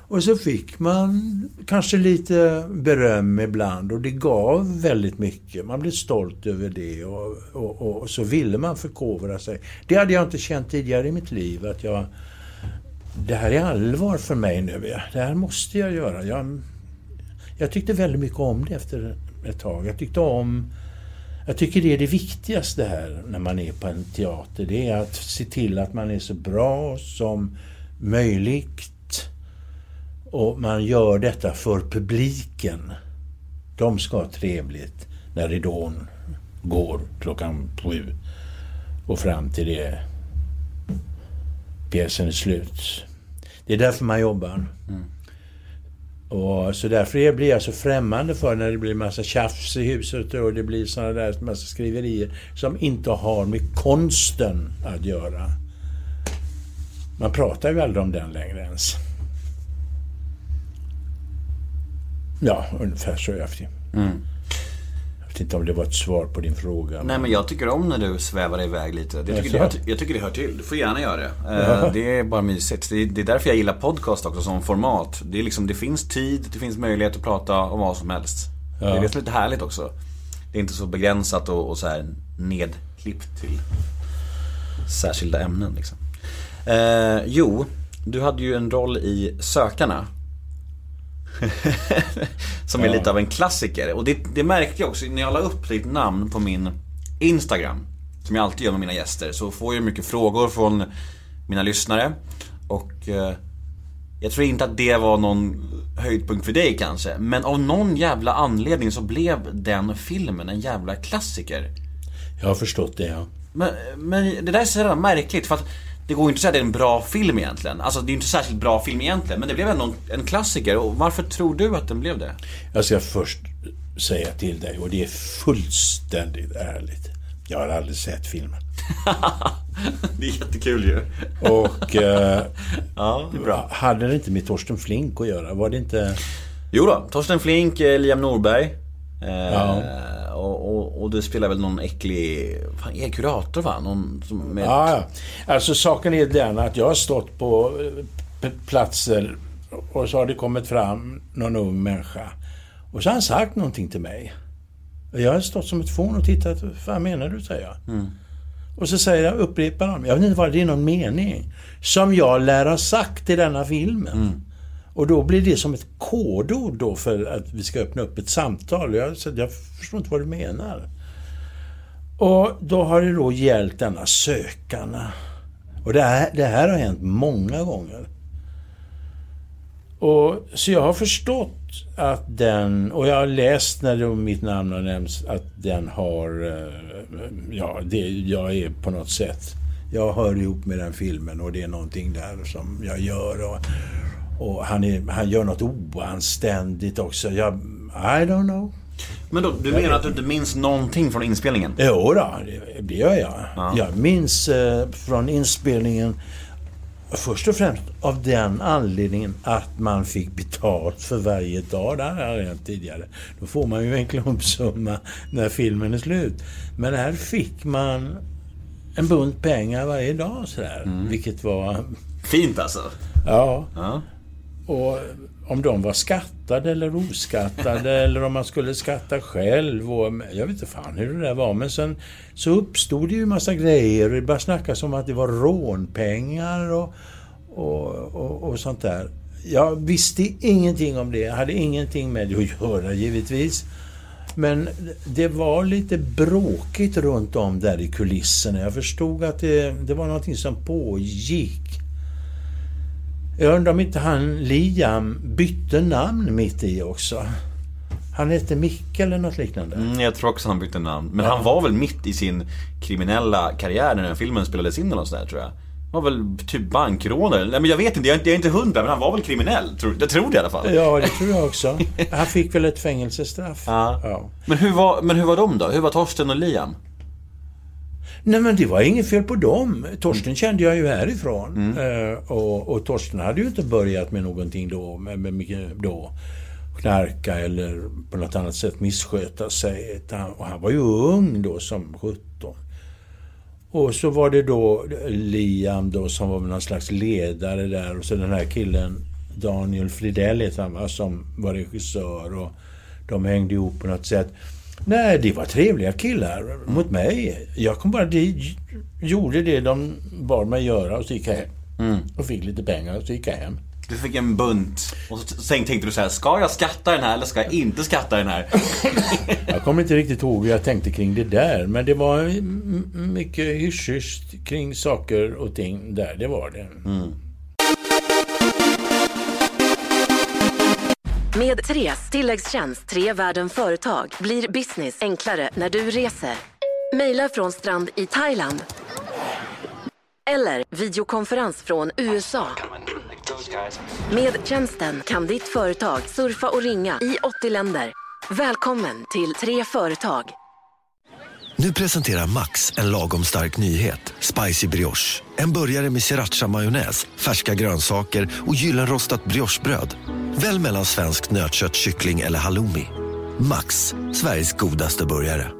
Och så fick man kanske lite beröm ibland och det gav väldigt mycket. Man blev stolt över det och, och, och, och så ville man förkovra sig. Det hade jag inte känt tidigare i mitt liv att jag det här är allvar för mig nu. Det här måste jag göra. Jag, jag tyckte väldigt mycket om det efter ett tag. Jag tyckte om... Jag tycker det är det viktigaste här när man är på en teater. Det är att se till att man är så bra som möjligt. Och man gör detta för publiken. De ska ha trevligt när ridån går klockan sju och fram till det pjäsen är slut. Det är därför man jobbar. Och så därför blir jag så främmande för när det blir massa tjafs i huset och det blir såna där massa skriverier som inte har med konsten att göra. Man pratar ju aldrig om den längre ens. Ja, ungefär så är jag. Jag vet inte om det var ett svar på din fråga. Nej men jag tycker om när du svävar iväg lite. Det tycker Jaså? jag, jag tycker det hör till. Du får gärna göra det. Eh, Det är bara mysigt. Det är, det är därför jag gillar podcast också som format. Det, är liksom, det finns tid, det finns möjlighet att prata om vad som helst. Det är det som är lite härligt också. Det är inte så begränsat och, och så här nedklippt till särskilda ämnen liksom. Eh, jo, du hade ju en roll i Sökarna. Som är Ja. lite av en klassiker. Och det, det märkte jag också när jag la upp ditt namn på min Instagram. Som jag alltid gör med mina gäster. Så får jag mycket frågor från mina lyssnare. Och eh, jag tror inte att det var någon höjdpunkt för dig kanske. Men av någon jävla anledning så blev den filmen en jävla klassiker. Jag har förstått det, ja. Men, men det där är så jävla märkligt för att det går ju inte att säga att det är en bra film egentligen. Alltså det är ju inte en särskilt bra film egentligen. Men det blev ändå en, en klassiker. Och varför tror du att den blev det? Jag ska först säga till dig, och det är fullständigt ärligt. Jag har aldrig sett filmen. Det är jättekul ju. Och eh, Ja, det är bra. hade det inte med Torsten Flink att göra? Var det inte... Jo då, Torsten Flink, eh, Liam Norberg. Eh, Ja. och, och, och du spelar väl någon äcklig... Fan, är kurator va? Någon som med... Ja, ja. Alltså saken är den att jag har stått på eh, platser och så har det kommit fram någon ung människa. Och så har han sagt någonting till mig. Och jag har stått som ett fån och tittat. Vad menar du? säger jag. Och så säger jag, upprepar han. Jag vet inte vad det är någon mening. Som jag lär ha sagt i denna filmen. Och då blir det som ett kodord då för att vi ska öppna upp ett samtal. Jag, så jag förstår inte vad du menar. Och då har det då gällt denna sökarna. Och det här, det här har hänt många gånger. Och, så jag har förstått att den, och jag har läst när då mitt namn har nämnts, att den har, eh, ja, det, jag är på något sätt, jag hör ihop med den filmen och det är någonting där som jag gör. Och, och han, är, han gör något oanständigt också. Jag, I don't know. Men då, du menar att du inte minns någonting från inspelningen? Jo då, det, det gör jag. Jag minns eh, från inspelningen först och främst av den anledningen att man fick betalt för varje dag. Det här har hänt tidigare. Då får man ju en klumpsumma när filmen är slut. Men här fick man en bunt pengar varje dag sådär. Vilket var... Fint alltså. Ja. Ja. Och om de var skattade eller oskattade eller om man skulle skatta själv. Och, jag vet inte fan hur det där var. Men sen så uppstod det ju en massa grejer. Det började snackas om att det var rånpengar och, och, och, och sånt där. Jag visste ingenting om det. Jag hade ingenting med det att göra givetvis. Men det var lite bråkigt runt om där i kulisserna. Jag förstod att det, det var någonting som pågick. Jag undrar om inte han Liam bytte namn mitt i också. Han hette Micke eller något liknande. Mm, jag tror också han bytte namn. Men han var väl mitt i sin kriminella karriär när den filmen spelades in eller något sånt där tror jag. Han var väl typ bankrånare. Nej men jag vet inte, jag är inte, jag är inte hundra men han var väl kriminell. Tror, jag tror det i alla fall. Ja, det tror jag också. Han fick väl ett fängelsestraff. Ja. Ja. Men hur var, men hur var de då? Hur var Torsten och Liam? Nej men det var inget fel på dem. Torsten kände jag ju härifrån. Eh, och, och Torsten hade ju inte börjat med någonting då, med, med då knarka eller på något annat sätt missköta sig. Och han var ju ung då som 17. Och så var det då Liam då som var någon slags ledare där och så den här killen Daniel Fridell heter han va, som var regissör och de hängde ihop på något sätt. Nej, det var trevliga killar mot mig. Jag kom bara dit, gjorde det de bad mig göra och så gick jag hem. Och fick lite pengar och så gick jag hem. Du fick en bunt och så sen tänkte du så här: ska jag skatta den här eller ska jag inte skatta den här? Jag kommer inte riktigt ihåg hur jag tänkte kring det där, men det var mycket hysch kring saker och ting där, det var det. Med Tres tilläggstjänst Tre Världen Företag blir business enklare när du reser. Maila från strand i Thailand. Eller videokonferens från USA. Med tjänsten kan ditt företag surfa och ringa i 80 länder. Välkommen till Tre Företag. Nu presenterar Max en lagom stark nyhet. Spicy brioche. En burgare med sriracha-majonnäs, färska grönsaker och gyllenrostat briochebröd. Välj mellan svenskt nötkött, kyckling eller halloumi. Max, Sveriges godaste burgare.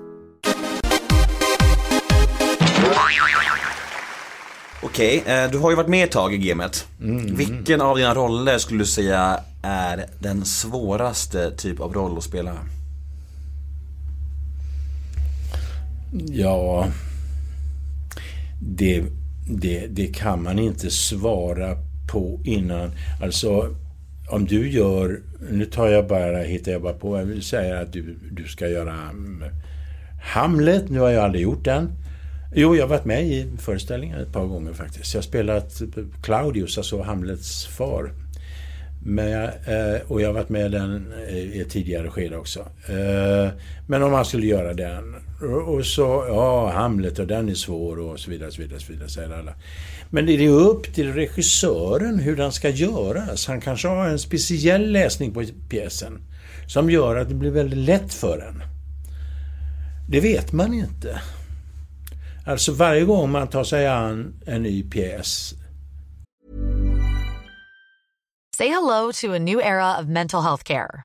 Okej, eh, du har ju varit med ett tag i gamet. Vilken av dina roller skulle du säga är den svåraste typ av roll att spela? Ja, det, det, det kan man inte svara på innan. Alltså, om du gör... Nu tar jag bara, hittar jag bara på. Jag vill säga att du, du ska göra mm, Hamlet. Nu har jag aldrig gjort den. Jo, jag har varit med i föreställningen ett par gånger faktiskt. Jag har spelat Claudius, alltså Hamlets far. Men, eh, och jag har varit med i den eh, i ett tidigare skede också. Eh, men om man skulle göra den. Och, så, ja, Hamlet och den är svår och så vidare, så vidare, så vidare, säger alla. Men det är upp till regissören hur den ska göras. Han kanske har en speciell läsning på pjäsen som gör att det blir väldigt lätt för en. Det vet man inte. Alltså varje gång man tar sig an en ny pjäs Say hello to a new era of mental health care.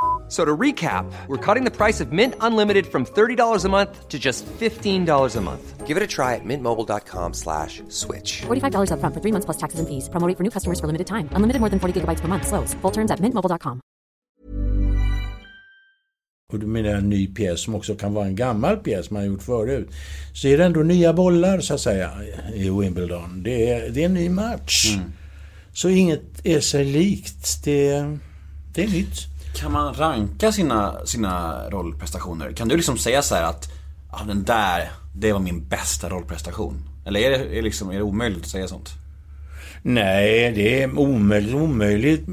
F- So to recap, we're cutting the price of Mint Unlimited from $30 a month to just $15 a month. Give it a try at mintmobile.com slash switch. $45 upfront for three months plus taxes and fees. Promo rate for new customers for limited time. Unlimited more than 40 gigabytes per month. Slows. Full terms at mintmobile.com. och du menar en ny pjäs som också kan vara en gammal pjäs man har gjort förut. Så är det ändå nya bollar så att säga i Wimbledon. Det är, det är en ny match. Mm. Så inget är sig likt. Det, det är nytt. Kan man ranka sina, sina rollprestationer? Kan du liksom säga så här att ah, den där, det var min bästa rollprestation? Eller är det, är liksom, är det omöjligt att säga sånt? Nej, det är omöjligt. omöjligt.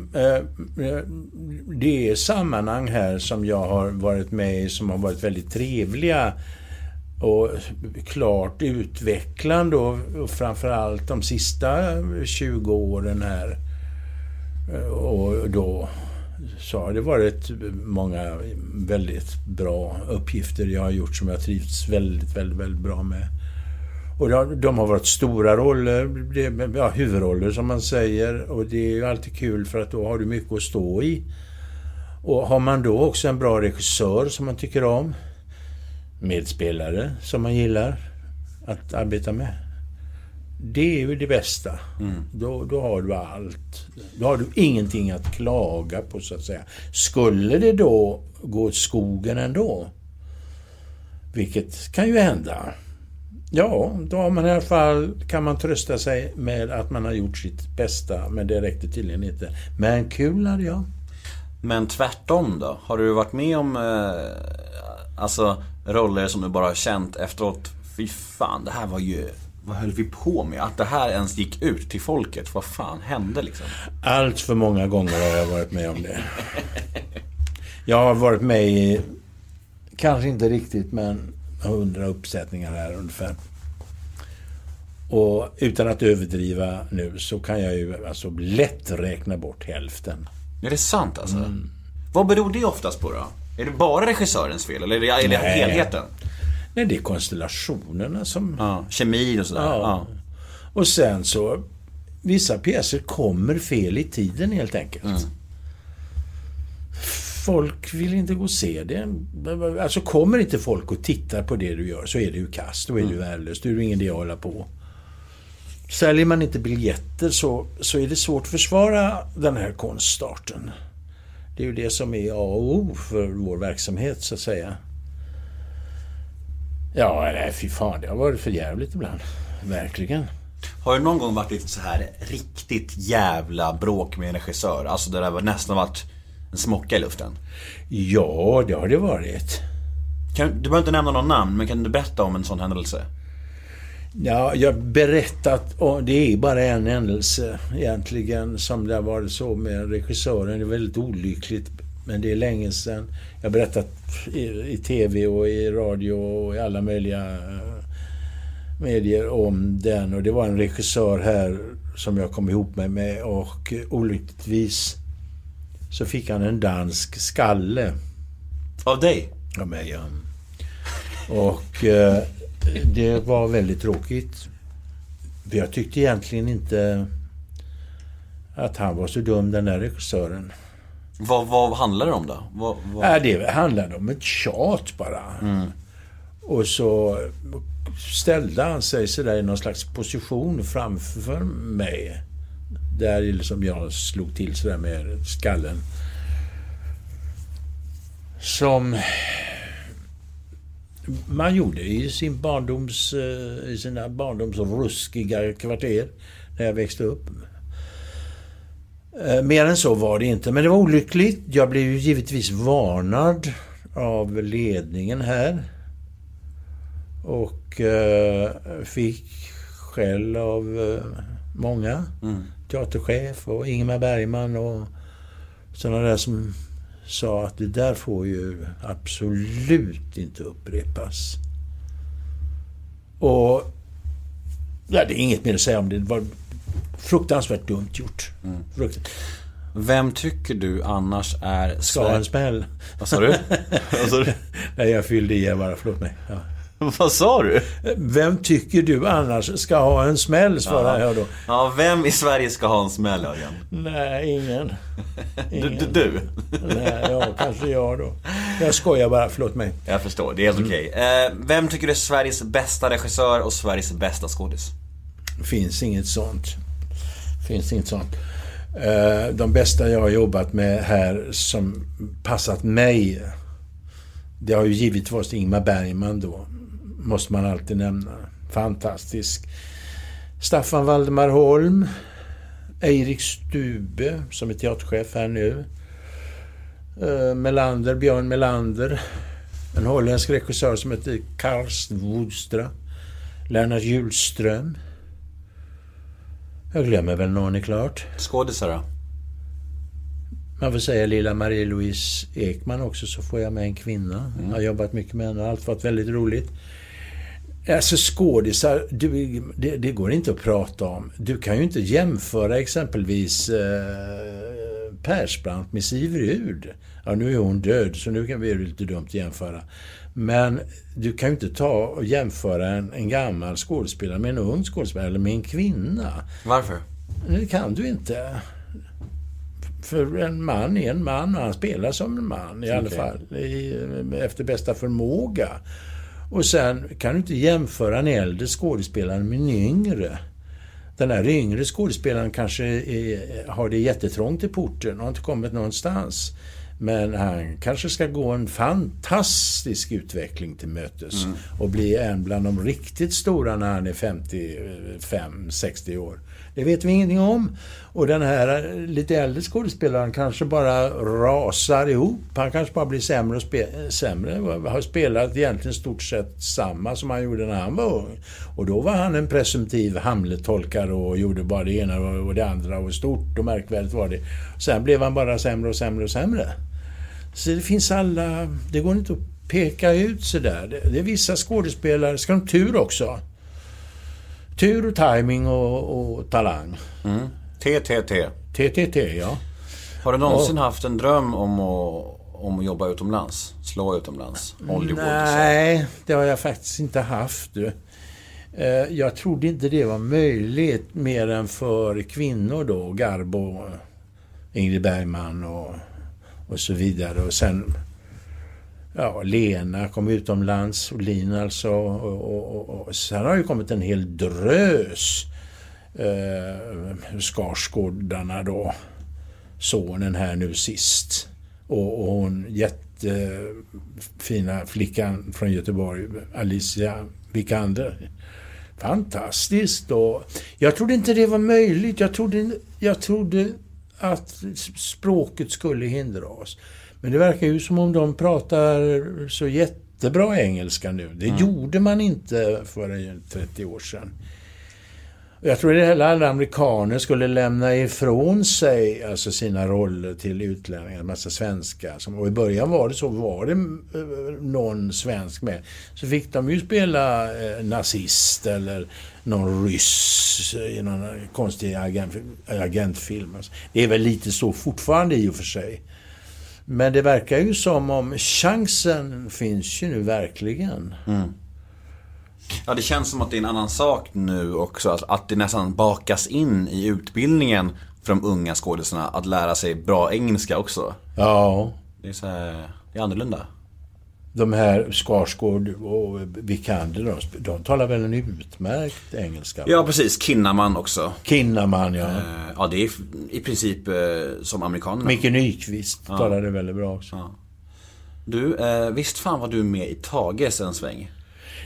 Det är sammanhang här som jag har varit med i som har varit väldigt trevliga och klart utvecklande och framförallt de sista 20 åren här. Eh, och då så har det varit många väldigt bra uppgifter jag har gjort som jag trivts väldigt, väldigt, väldigt bra med. Och de- har varit stora roller, ja, huvudroller som man säger. Och det är ju alltid kul för att då har du mycket att stå i. Och har man då också en bra regissör som man tycker om, medspelare som man gillar att arbeta med. Det är ju det bästa. Då, då har du allt. Då har du ingenting att klaga på så att säga. Skulle det då gå åt skogen ändå, vilket kan ju hända. Ja, då har man i alla fall, kan man trösta sig med att man har gjort sitt bästa, men det räckte tydligen inte. Men kul hade jag. Men tvärtom då? Har du varit med om eh, alltså roller som du bara har känt efteråt? Fy fan, det här var ju... Vad höll vi på med? Att det här ens gick ut till folket. Vad fan hände liksom? Allt för många gånger har jag varit med om det. Jag har varit med i, kanske inte riktigt, men hundra uppsättningar här ungefär. Och utan att överdriva nu så kan jag ju alltså lätt räkna bort hälften. Är det sant alltså? Vad beror det oftast på då? Är det bara regissörens fel eller är det, är det helheten? Nej, det är konstellationerna som... Ja, kemin och sådär. Ja. Ja. Och sen så, vissa pjäser kommer fel i tiden helt enkelt. Folk vill inte gå och se det. Alltså kommer inte folk och tittar på det du gör så är det ju kast. Då är det ju värdelöst. Då är det ingen idé att hålla på. Säljer man inte biljetter så, så är det svårt att försvara den här konststarten. Det är ju det som är A och O för vår verksamhet så att säga. Ja, nej fy fan. Det har varit för jävligt ibland. Verkligen. Har det någon gång varit lite så här riktigt jävla bråk med en regissör? Alltså där det nästan varit en smocka i luften? Ja, det har det varit. Kan, du behöver inte nämna någon namn, men kan du berätta om en sån händelse? Ja, jag har berättat, och det är bara en händelse egentligen som det har varit så med regissören. Det är väldigt olyckligt, men det är länge sedan. Jag har berättat i, i TV och i radio och i alla möjliga eh, medier om den. Och det var en regissör här som jag kom ihop mig med och olyckligtvis så fick han en dansk skalle. Av dig? av mig. Ja. Och eh, det var väldigt tråkigt. Jag tyckte egentligen inte att han var så dum, den där regissören. Vad, vad handlar det om då? Vad, vad... Ja, det handlade om ett tjat bara. Och så ställde han sig sådär i någon slags position framför mig. Där liksom jag slog till sådär med skallen. Som man gjorde i sin barndoms, eh, i sina barndomsruskiga kvarter när jag växte upp. Eh, Mer än så var det inte, men det var olyckligt. Jag blev ju givetvis varnad av ledningen här. Och eh, fick skäll av eh, många. Teaterchef och Ingemar Bergman och sådana där som sa att det där får ju absolut inte upprepas. Och ja, det är inget mer att säga om det. Det var fruktansvärt dumt gjort. Frukt... Vem tycker du annars är... Ha en smäll. Vad sa du? Vad sa du? Nej, jag fyllde i bara. Förlåt mig. Ja. Vad sa du? Vem tycker du annars ska ha en smäll, svarar jag då. Ja, vem i Sverige ska ha en smäll, Örjan? Nej, ingen. Du, du, du? Nej, ja, kanske jag då. Jag skojar bara, förlåt mig. Jag förstår, det är helt okej. Eh, vem tycker du är Sveriges bästa regissör och Sveriges bästa skådis? Finns inget sånt. Finns inget sånt. Eh, de bästa jag har jobbat med här som passat mig, det har ju givetvis varit Ingmar Bergman då. Måste man alltid nämna. Fantastisk. Staffan Valdemar Holm. Eirik Stube, som är teaterchef här nu. Eh, Melander, Björn Melander. En holländsk regissör som heter Karst Woodstra. Lennart Hjulström. Jag glömmer väl någon är klart. Skådisar då? Man får säga lilla Marie-Louise Ekman också, så får jag med en kvinna. Jag har jobbat mycket med henne och allt varit väldigt roligt. Alltså skådisar, du, det, det går inte att prata om. Du kan ju inte jämföra exempelvis eh, Persbrandt med Siv Rud. Ja, nu är hon död, så nu kan vi det lite dumt att jämföra. Men du kan ju inte ta och jämföra en, en gammal skådespelare med en ung skådespelare, eller med en kvinna. Varför? Det kan du inte. För en man är en man och han spelar som en man i alla fall. I, efter bästa förmåga. Och sen kan du inte jämföra en äldre skådespelare med en yngre. Den här yngre skådespelaren kanske är, har det jättetrångt i porten och har inte kommit någonstans. Men han kanske ska gå en fantastisk utveckling till mötes och bli en bland de riktigt stora när han är 55-60 år. Det vet vi ingenting om. Och den här eh, lite äldre skådespelaren kanske bara rasar ihop. Han kanske bara blir sämre och spe- sämre. Har spelat egentligen stort sett samma som han gjorde när han var ung. Och då var han en presumtiv Hamlet-tolkare och gjorde bara det ena och det andra och stort och märkvärdigt var det. Sen blev han bara sämre och sämre och sämre. Så det finns alla... Det går inte att peka ut sådär. Det, är vissa skådespelare, ska de ha tur också? Tur och timing och, och talang. TTT. TTT, ja. Har du någonsin haft en dröm om att, om att jobba utomlands? Slå utomlands? Hollywood? och? Nej, det har jag faktiskt inte haft. Eh, Jag trodde inte det var möjligt mer än för kvinnor då. Garbo, Ingrid Bergman och, och så vidare. Och sen ja, Lena kom utomlands, Olin alltså. Och, och, och, och sen har ju kommit en hel drös. Eh, Skarsgårdarna då. Sonen här nu sist. Och, och hon jättefina flickan från Göteborg, Alicia Vikander. Fantastiskt. Och jag trodde inte det var möjligt. Jag trodde, jag trodde att språket skulle hindra oss. Men det verkar ju som om de pratar så jättebra engelska nu. Det gjorde man inte för 30 år sedan. Jag tror att alla amerikaner skulle lämna ifrån sig alltså sina roller till utlänningar, en massa svenskar. Och i början var det så, var det eh, någon svensk med, så fick de ju spela eh, nazist eller någon ryss i någon konstig agent, agentfilm. Alltså. Det är väl lite så fortfarande i och för sig. Men det verkar ju som om chansen finns ju nu verkligen. Ja, det känns som att det är en annan sak nu också. Att, att det nästan bakas in i utbildningen för de unga skådisarna att lära sig bra engelska också. Ja. Det är så här, det är annorlunda. De här Skarsgård och Vikander, de, de talar väl en utmärkt engelska? Ja, precis. Kinnaman också. Kinnaman, ja. Eh, Ja, det är i princip eh, som amerikanerna. Micke Nyqvist talade väldigt bra också. Du, eh, visst fan var du med i Tages en sväng?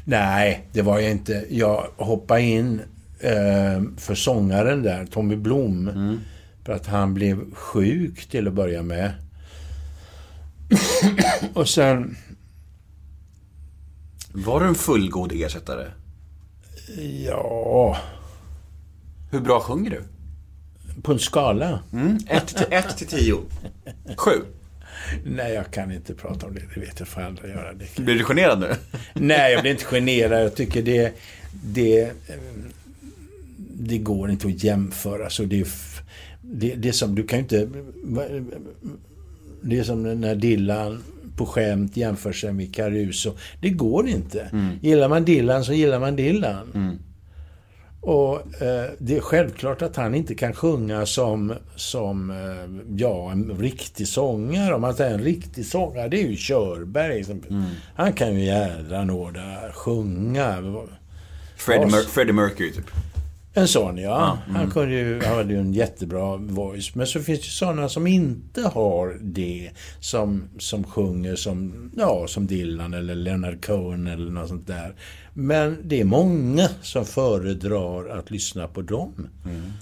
Nej, det var jag inte. Jag hoppade in eh, för sångaren där, Tommy Blom. För att han blev sjuk till att börja med. och sen, Var du en fullgod ersättare? ja, Hur bra sjunger du? på en skala. Mm, 1 till 10. 7. Nej, jag kan inte prata om det. Det vet jag får andra göra. Det Blir du generad nu? Nej, jag blir inte generad. Jag tycker det... Det, eh, det går inte att jämföra. Så det, det, det som... Du kan ju inte... Det är som när Dillan på skämt jämför sig med Caruso. Det går inte. Gillar man Dillan så gillar man Dillan. Och eh, det är självklart att han inte kan sjunga som, som eh, ja, en riktig sångare. Om man säger en riktig sångare, det är ju Körberg. Som, Han kan ju jädra nåda sjunga. Freddie, Mer- Freddie Mercury typ. En sån, ja. Han, kunde ju, han hade ju en jättebra voice. Men så finns det sådana som inte har det. Som, som sjunger som, ja, som Dylan eller Leonard Cohen eller något sånt där. Men det är många som föredrar att lyssna på dem.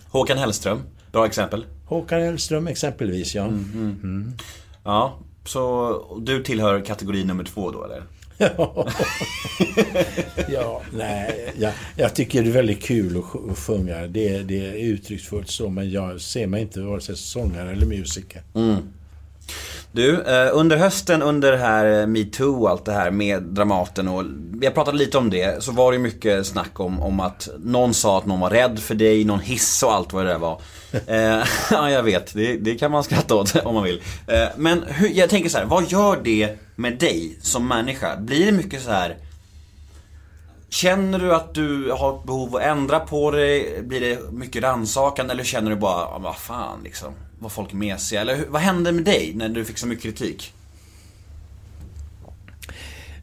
Håkan Hellström, bra exempel. Håkan Hellström exempelvis, ja. Ja, så du tillhör kategori nummer två då eller? Ja, nej, jag, jag tycker det är väldigt kul att, att sjunga. Det, det är uttrycksfullt så, men jag ser mig inte vare sig som sångare eller musiker. Mm. Du, eh, under hösten under det här eh, metoo och allt det här med Dramaten och vi har pratat lite om det så var det mycket snack om, om att någon sa att någon var rädd för dig, någon hiss och allt vad det där var. Eh, ja, jag vet, det, det kan man skratta åt om man vill. Eh, men hur, jag tänker så här, vad gör det med dig som människa? Blir det mycket så här Känner du att du har behov att ändra på dig? Blir det mycket rannsakan eller känner du bara, "Ah, vad fan liksom, var folk mesiga? Eller hur, vad hände med dig när du fick så mycket kritik?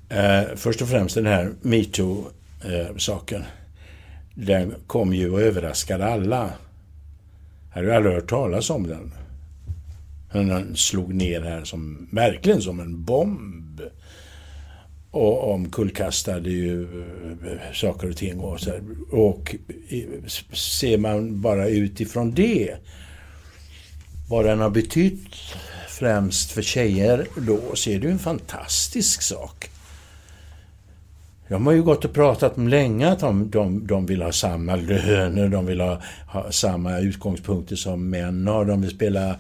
Eh, först och främst den här metoo-saken. Den kom ju och överraskade alla. Jag hade ju aldrig hört talas om den. Den slog ner här som, verkligen som en bomb. Och omkullkastade ju eh, saker och ting. Och, så här. och ser man bara utifrån det vad den har betytt främst för tjejer då, så är det ju en fantastisk sak. De har ju gått och pratat om länge att de, de, de vill ha samma löner, de vill ha, ha samma utgångspunkter som män har, de vill spela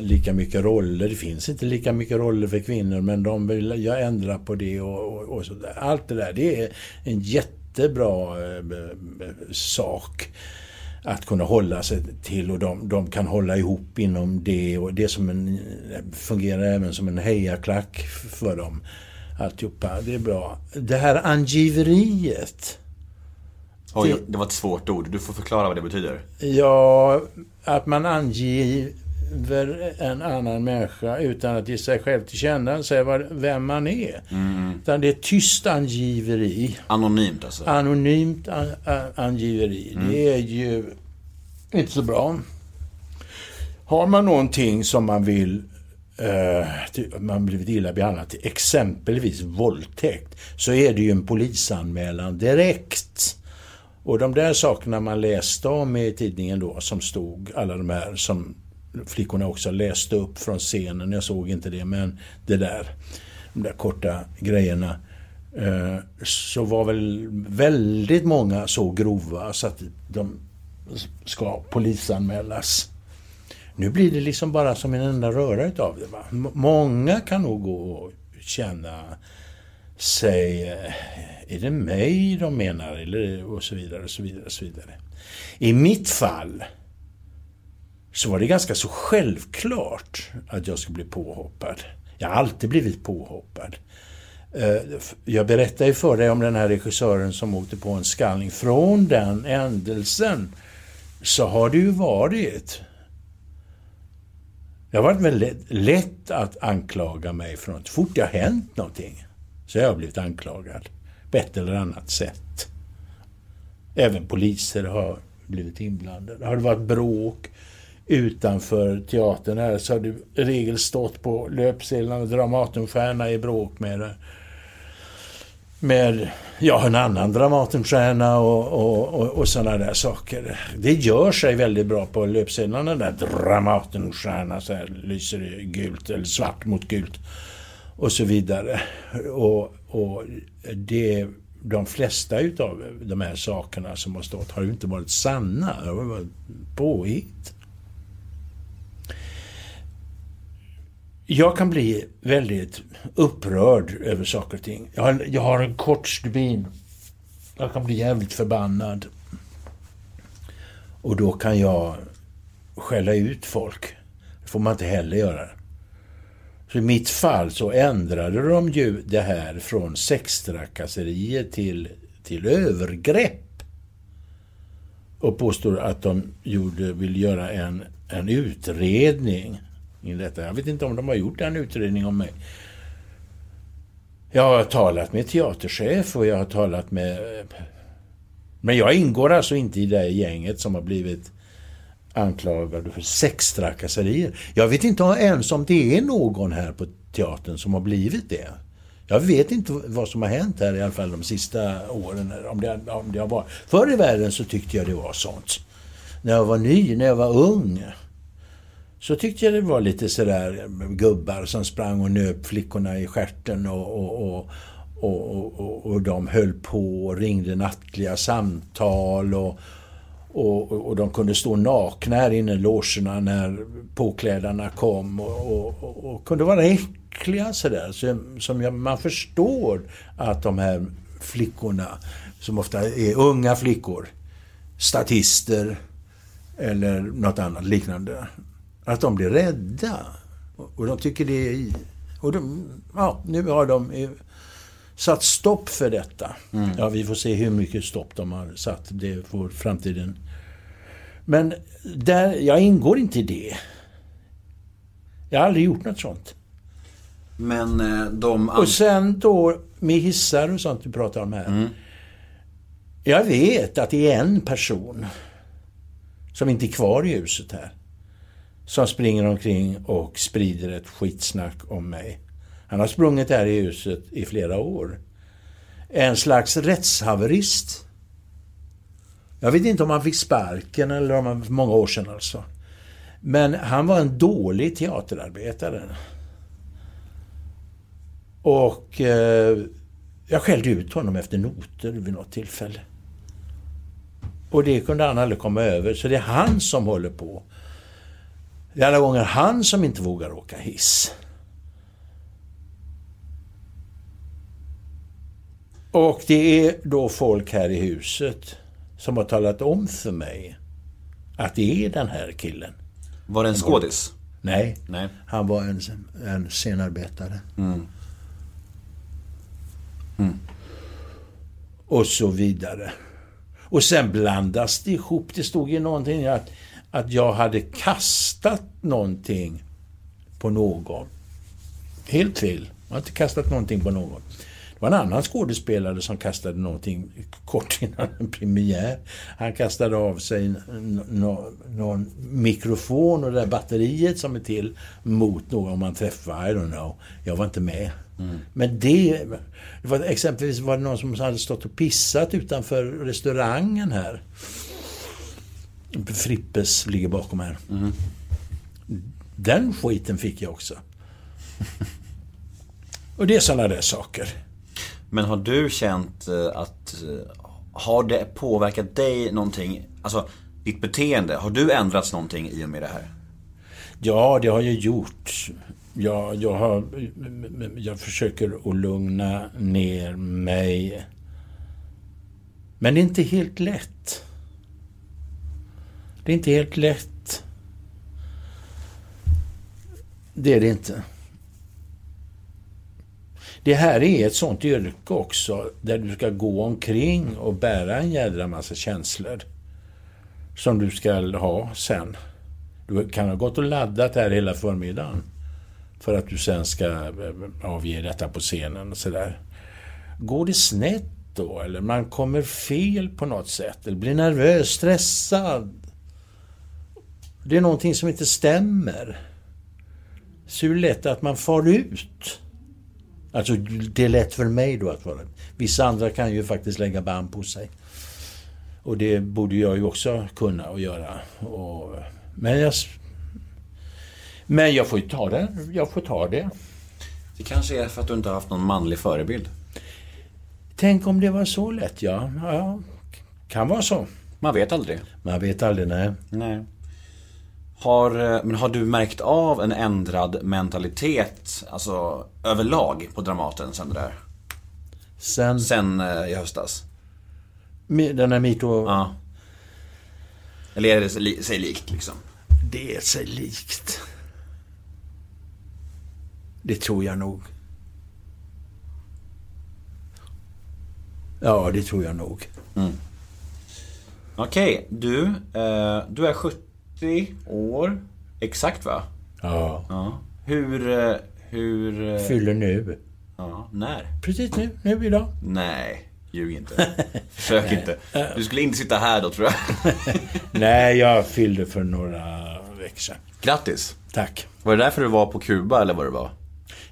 lika mycket roller. Det finns inte lika mycket roller för kvinnor, men de vill ja, ändra på det och, och, och sådär. Allt det där, det är en jättebra eh, eh, sak att kunna hålla sig till och de, de kan hålla ihop inom det och det som en, fungerar även som en hejaklack för dem. Alltihopa, det är bra. Det här angiveriet. Oj, det var ett svårt ord. Du får förklara vad det betyder. Ja, att man angiver en annan människa utan att ge sig själv till känna, säga vad- vem man är. Utan det är tyst angiveri. Anonymt alltså. Anonymt an, an, angiveri. Det är ju inte så bra. Har man någonting som man vill ty- man blivit illa behandlad, exempelvis våldtäkt, så är det ju en polisanmälan direkt. Och de där sakerna man läste om i tidningen då, som stod, alla de här som flickorna också läste upp från scenen, jag såg inte det, men det där, de där korta grejerna, eh, så var väl väldigt många så grova så att de ska polisanmälas. Nu blir det liksom bara som en enda röra utav det. Va? Många kan nog gå och känna sig... Eh, är det mig de menar? Eller, och så vidare, och så vidare, och så vidare. I mitt fall så var det ganska så självklart att jag skulle bli påhoppad. Jag har alltid blivit påhoppad. Eh, jag berättade ju för dig om den här regissören som åkte på en skallning. Från den händelsen så har det ju varit Det har varit väldigt lätt att anklaga mig för något. Fort det har hänt någonting så har jag blivit anklagad på ett eller annat sätt. Även poliser har blivit inblandade. Har det varit bråk utanför teatern här så har det i regel stått på löpsedlarna Dramatenstjärna i bråk med med ja, en annan Dramatenstjärna och, och, och, och sådana där saker. Det gör sig väldigt bra på löpsedlarna där Dramatenstjärna så här, lyser det gult eller svart mot gult och så vidare. Och, och det, de flesta utav de här sakerna som har stått har ju inte varit sanna. Det har varit påhitt. Jag kan bli väldigt upprörd över saker och ting. Jag har, jag har en kort stubin. Jag kan bli jävligt förbannad. Och då kan jag skälla ut folk. Det får man inte heller göra. Så i mitt fall så ändrade de ju det här från sextrakasserier till, till övergrepp. Och påstår att de gjorde, vill göra en, en utredning in detta. Jag vet inte om de har gjort en utredning om mig. Jag har talat med teaterchef och jag har talat med... Men jag ingår alltså inte i det gänget som har blivit anklagade för sextrakasserier. Jag vet inte ens om det är någon här på teatern som har blivit det. Jag vet inte vad som har hänt här i alla fall de sista åren. Om det, om det har varit. Förr i världen så tyckte jag det var sånt. När jag var ny, när jag var ung. Så tyckte jag det var lite sådär gubbar som sprang och nöp flickorna i stjärten och, och, och, och, och, och de höll på och ringde nattliga samtal och, och, och de kunde stå nakna här inne i logerna när påklädarna kom och, och, och kunde vara äckliga sådär. Så, som jag, man förstår att de här flickorna, som ofta är unga flickor, statister eller något annat liknande, att de blir rädda. Och de tycker det är... Och de, ja, nu har de satt stopp för detta. Mm. Ja, vi får se hur mycket stopp de har satt. Det får framtiden... Men där, jag ingår inte i det. Jag har aldrig gjort något sånt. Men eh, de... Och sen då med hissar och sånt du pratar om här. Mm. Jag vet att det är en person som inte är kvar i huset här som springer omkring och sprider ett skitsnack om mig. Han har sprungit här i huset i flera år. En slags rättshaverist. Jag vet inte om han fick sparken eller om han, för många år sedan alltså. Men han var en dålig teaterarbetare. Och eh, jag skällde ut honom efter noter vid något tillfälle. Och det kunde han aldrig komma över. Så det är han som håller på det är alla gånger han som inte vågar åka hiss. Och det är då folk här i huset som har talat om för mig att det är den här killen. Var det en skådis? Nej, Nej. han var en, en scenarbetare. Mm. Mm. Och så vidare. Och sen blandas det ihop. Det stod ju någonting att att jag hade kastat någonting på någon. Helt fel. Jag har inte kastat någonting på någon. Det var en annan skådespelare som kastade någonting kort innan en premiär. Han kastade av sig någon mikrofon och det där batteriet som är till mot någon man träffar. I don't know. Jag var inte med. Mm. Men det, det var, exempelvis var det någon som hade stått och pissat utanför restaurangen här. Frippes ligger bakom här. Mm. Den skiten fick jag också. Och det är sådana där saker. Men har du känt eh, att... Eh, har det påverkat dig någonting? Alltså, ditt beteende. Har du ändrats någonting i och med det här? Ja, det har jag gjort. Jag, jag, har, jag försöker att lugna ner mig. Men det är inte helt lätt. Det är inte helt lätt. Det är det inte. Det här är ett sånt yrke också där du ska gå omkring och bära en jädra massa känslor. Som du ska ha sen. Du kan ha gått och laddat här hela förmiddagen. För att du sen ska eh, avge detta på scenen och sådär. Går det snett då? Eller man kommer fel på något sätt? Eller blir nervös, stressad? Det är någonting som inte stämmer. Så är det lätt att man far ut. Alltså, det är lätt för mig då att vara... Vissa andra kan ju faktiskt lägga band på sig. Och det borde jag ju också kunna och göra. Och, men jag... Men jag får ju ta det. Jag får ta det. Det kanske är för att du inte har haft någon manlig förebild. Tänk om det var så lätt, ja. ja kan vara så. Man vet aldrig. Man vet aldrig, nej. Nej. Har, eh, men har du märkt av en ändrad mentalitet, alltså överlag på Dramaten sen det där? Sen, Sen eh, i höstas? den här Mito... Ja. Eller är det sig sig likt liksom? Det är sig likt. Det tror jag nog. Ja, det tror jag nog. Okej, du, eh, du är 70 år. Exakt va? Ja. Ja. Hur, eh, hur... eh, Fyller nu. Ja, när? Precis nu. Nu idag. Nej, ljug inte. Försök inte. Du skulle inte sitta här då tror jag. Nej, jag fyllde för några veckor sedan. Grattis. Tack. Var det därför du var på Kuba eller vad det var?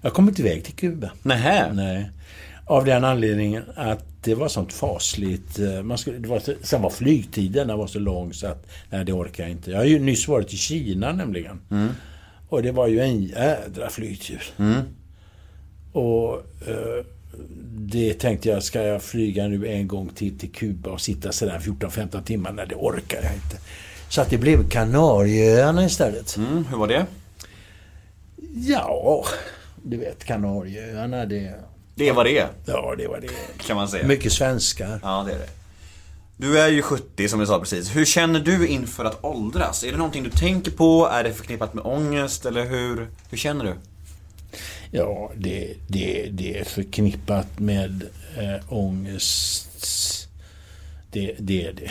Jag kom inte iväg till Kuba. Nähä? Nej. Av den anledningen att det var sånt fasligt. eh, Man skulle, det var, sen var flygtiden var så lång så att nej, det orkar jag inte. Jag har ju nyss varit i Kina nämligen. Och det var ju en jädra flygtur. Och eh, det tänkte jag, ska jag flyga nu en gång till till Kuba och sitta sådär 14-15 timmar? Nej, det orkar jag inte. Så att det blev Kanarieöarna istället. Mm, hur var det? Ja, du vet Kanarieöarna, det... Det var det, Ja, det var det. kan man säga. Mycket svenskar. Ja, det är det. Du är ju 70 som vi sa precis. Hur känner du inför att åldras? Är det någonting du tänker på? Är det förknippat med ångest? Eller hur, hur känner du? Ja, det, det, det är förknippat med äh, ångest. Det, det är det.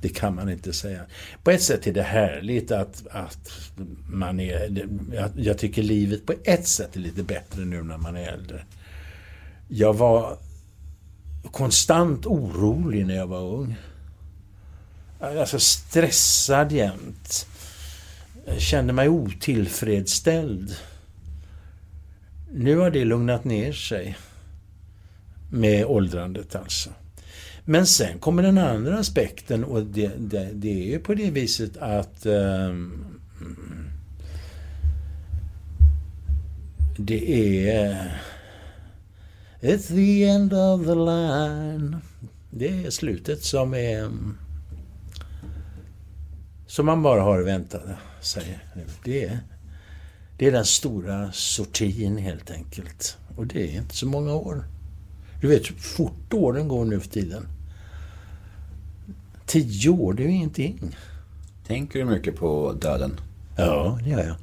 Det kan man inte säga. På ett sätt är det härligt att, att man är... Jag, jag tycker livet på ett sätt är lite bättre nu när man är äldre. Jag var konstant orolig när jag var ung. Alltså stressad jämt. Jag kände mig otillfredsställd. Nu har det lugnat ner sig. Med åldrandet alltså. Men sen kommer den andra aspekten och det, det, det är ju på det viset att um, det är It's the end of the line. Det är slutet som är som man bara har väntat sig. Det är, det är den stora sortin helt enkelt. Och det är inte så många år. Du vet hur fort åren går nu för tiden. Tio år, det är ju ingenting. Tänker du mycket på döden? Ja, det gör jag.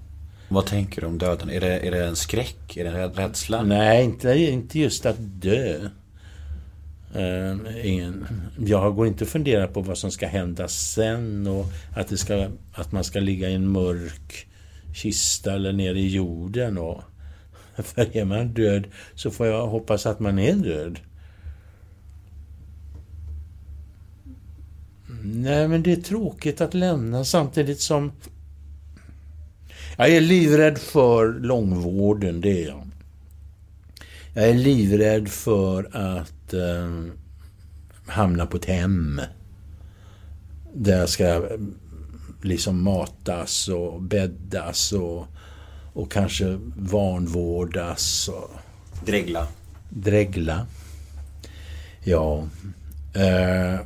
Vad tänker du om döden? Är det, är det en skräck? Är det en rädsla? Nej, inte, inte just att dö. Eh, ingen. Jag går inte och funderar på vad som ska hända sen och att, det ska, att man ska ligga i en mörk kista eller nere i jorden. Och, för är man död så får jag hoppas att man är död. Nej, men det är tråkigt att lämna samtidigt som... Jag är livrädd för långvården, det är jag. Jag är livrädd för att eh, hamna på ett hem. Där jag ska eh, liksom matas och bäddas och, och kanske vanvårdas och Dregla. dregla. Ja. Eh,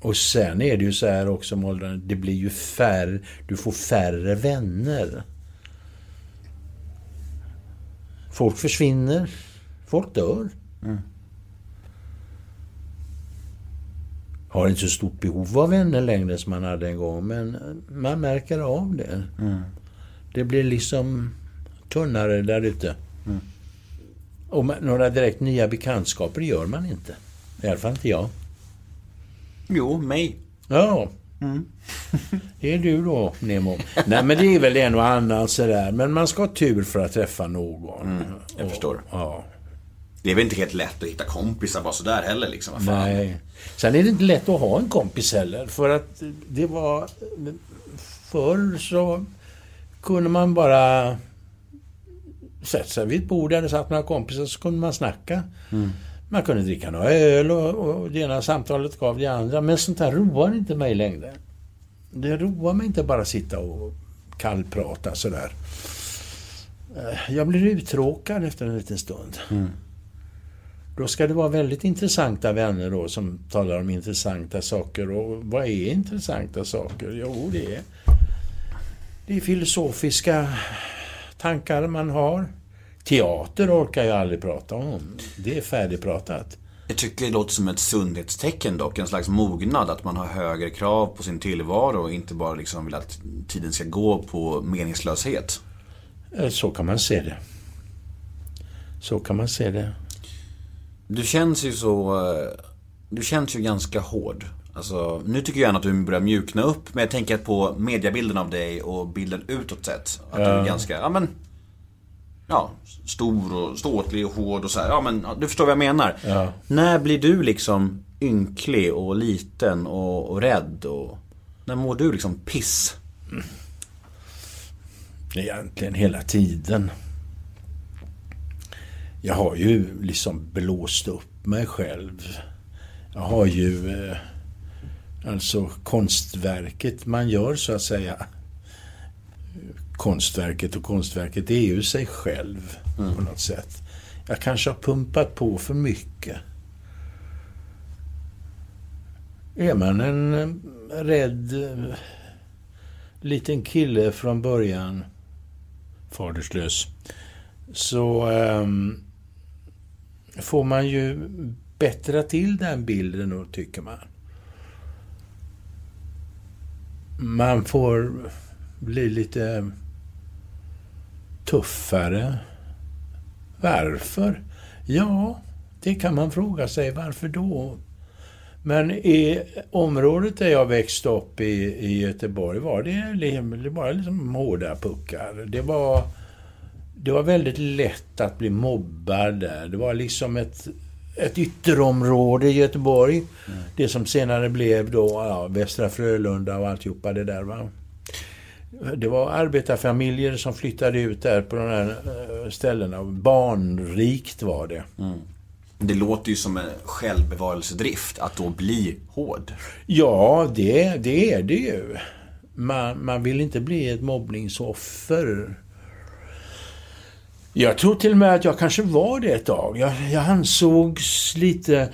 och sen är det ju så här också med åldern, det blir ju färre, du får färre vänner. Folk försvinner. Folk dör. Har inte så stort behov av vänner längre som man hade en gång, men man märker av det. Det blir liksom tunnare där ute. Och ma- några direkt nya bekantskaper gör man inte. I alla fall inte jag. Jo, mig. Ja, det är du då, Nemo. Nej, men det är väl en och annan sådär. Men man ska ha tur för att träffa någon. jag Och- förstår. Ja. Det är väl inte helt lätt att hitta kompisar bara sådär heller liksom. Nej. Sen är det inte lätt att ha en kompis heller. För att det var... Förr så kunde man bara sätta sig vid ett bord där det satt några kompisar så kunde man snacka. Man kunde dricka några öl och, och det ena samtalet gav det andra. Men sånt här roar inte mig längre. Det roar mig inte bara sitta och kallprata sådär. Eh, Jag blir uttråkad efter en liten stund. Då ska det vara väldigt intressanta vänner då som talar om intressanta saker. Och vad är intressanta saker? Jo, det är, det är filosofiska tankar man har. Teater orkar jag aldrig prata om. Det är färdigpratat. Jag tycker det låter som ett sundhetstecken dock. En slags mognad. Att man har högre krav på sin tillvaro och inte bara liksom vill att tiden ska gå på meningslöshet. Eh, Så kan man se det. Så kan man se det. Du känns ju så... eh, Du känns ju ganska hård. Alltså, nu tycker jag ändå att du börjar mjukna upp. Men jag tänker på mediebilden av dig och bilden utåt sett. Att du är ganska, ja men... Ja, stor och ståtlig och hård och så här. Ja men, du förstår vad jag menar. Ja. När blir du liksom ynklig och liten och, och rädd och... När mår du liksom piss? Egentligen hela tiden. Jag har ju liksom blåst upp mig själv. Jag har ju eh, alltså konstverket man gör så att säga. Konstverket och konstverket är ju sig själv på något sätt. Jag kanske har pumpat på för mycket. Är man en eh, rädd eh, liten kille från början, faderslös, så ehm, får man ju bättra till den bilden då, tycker man. Man får bli lite tuffare. Varför? Ja, det kan man fråga sig. Varför då? Men i området där jag växte upp i, i Göteborg var det, li- det var liksom hårda puckar. Det var, det var väldigt lätt att bli mobbad där. Det var liksom ett, ett ytterområde i Göteborg. Det som senare blev då ja, Västra Frölunda och alltihopa det där. Va? Det var arbetarfamiljer som flyttade ut där på de här eh, ställena. Barnrikt var det. Det låter ju som en självbevarelsedrift att då bli hård. Ja, det, det är det ju. Man, man vill inte bli ett mobbningsoffer. Jag tror till och med att jag kanske var det ett tag. Jag, jag ansågs lite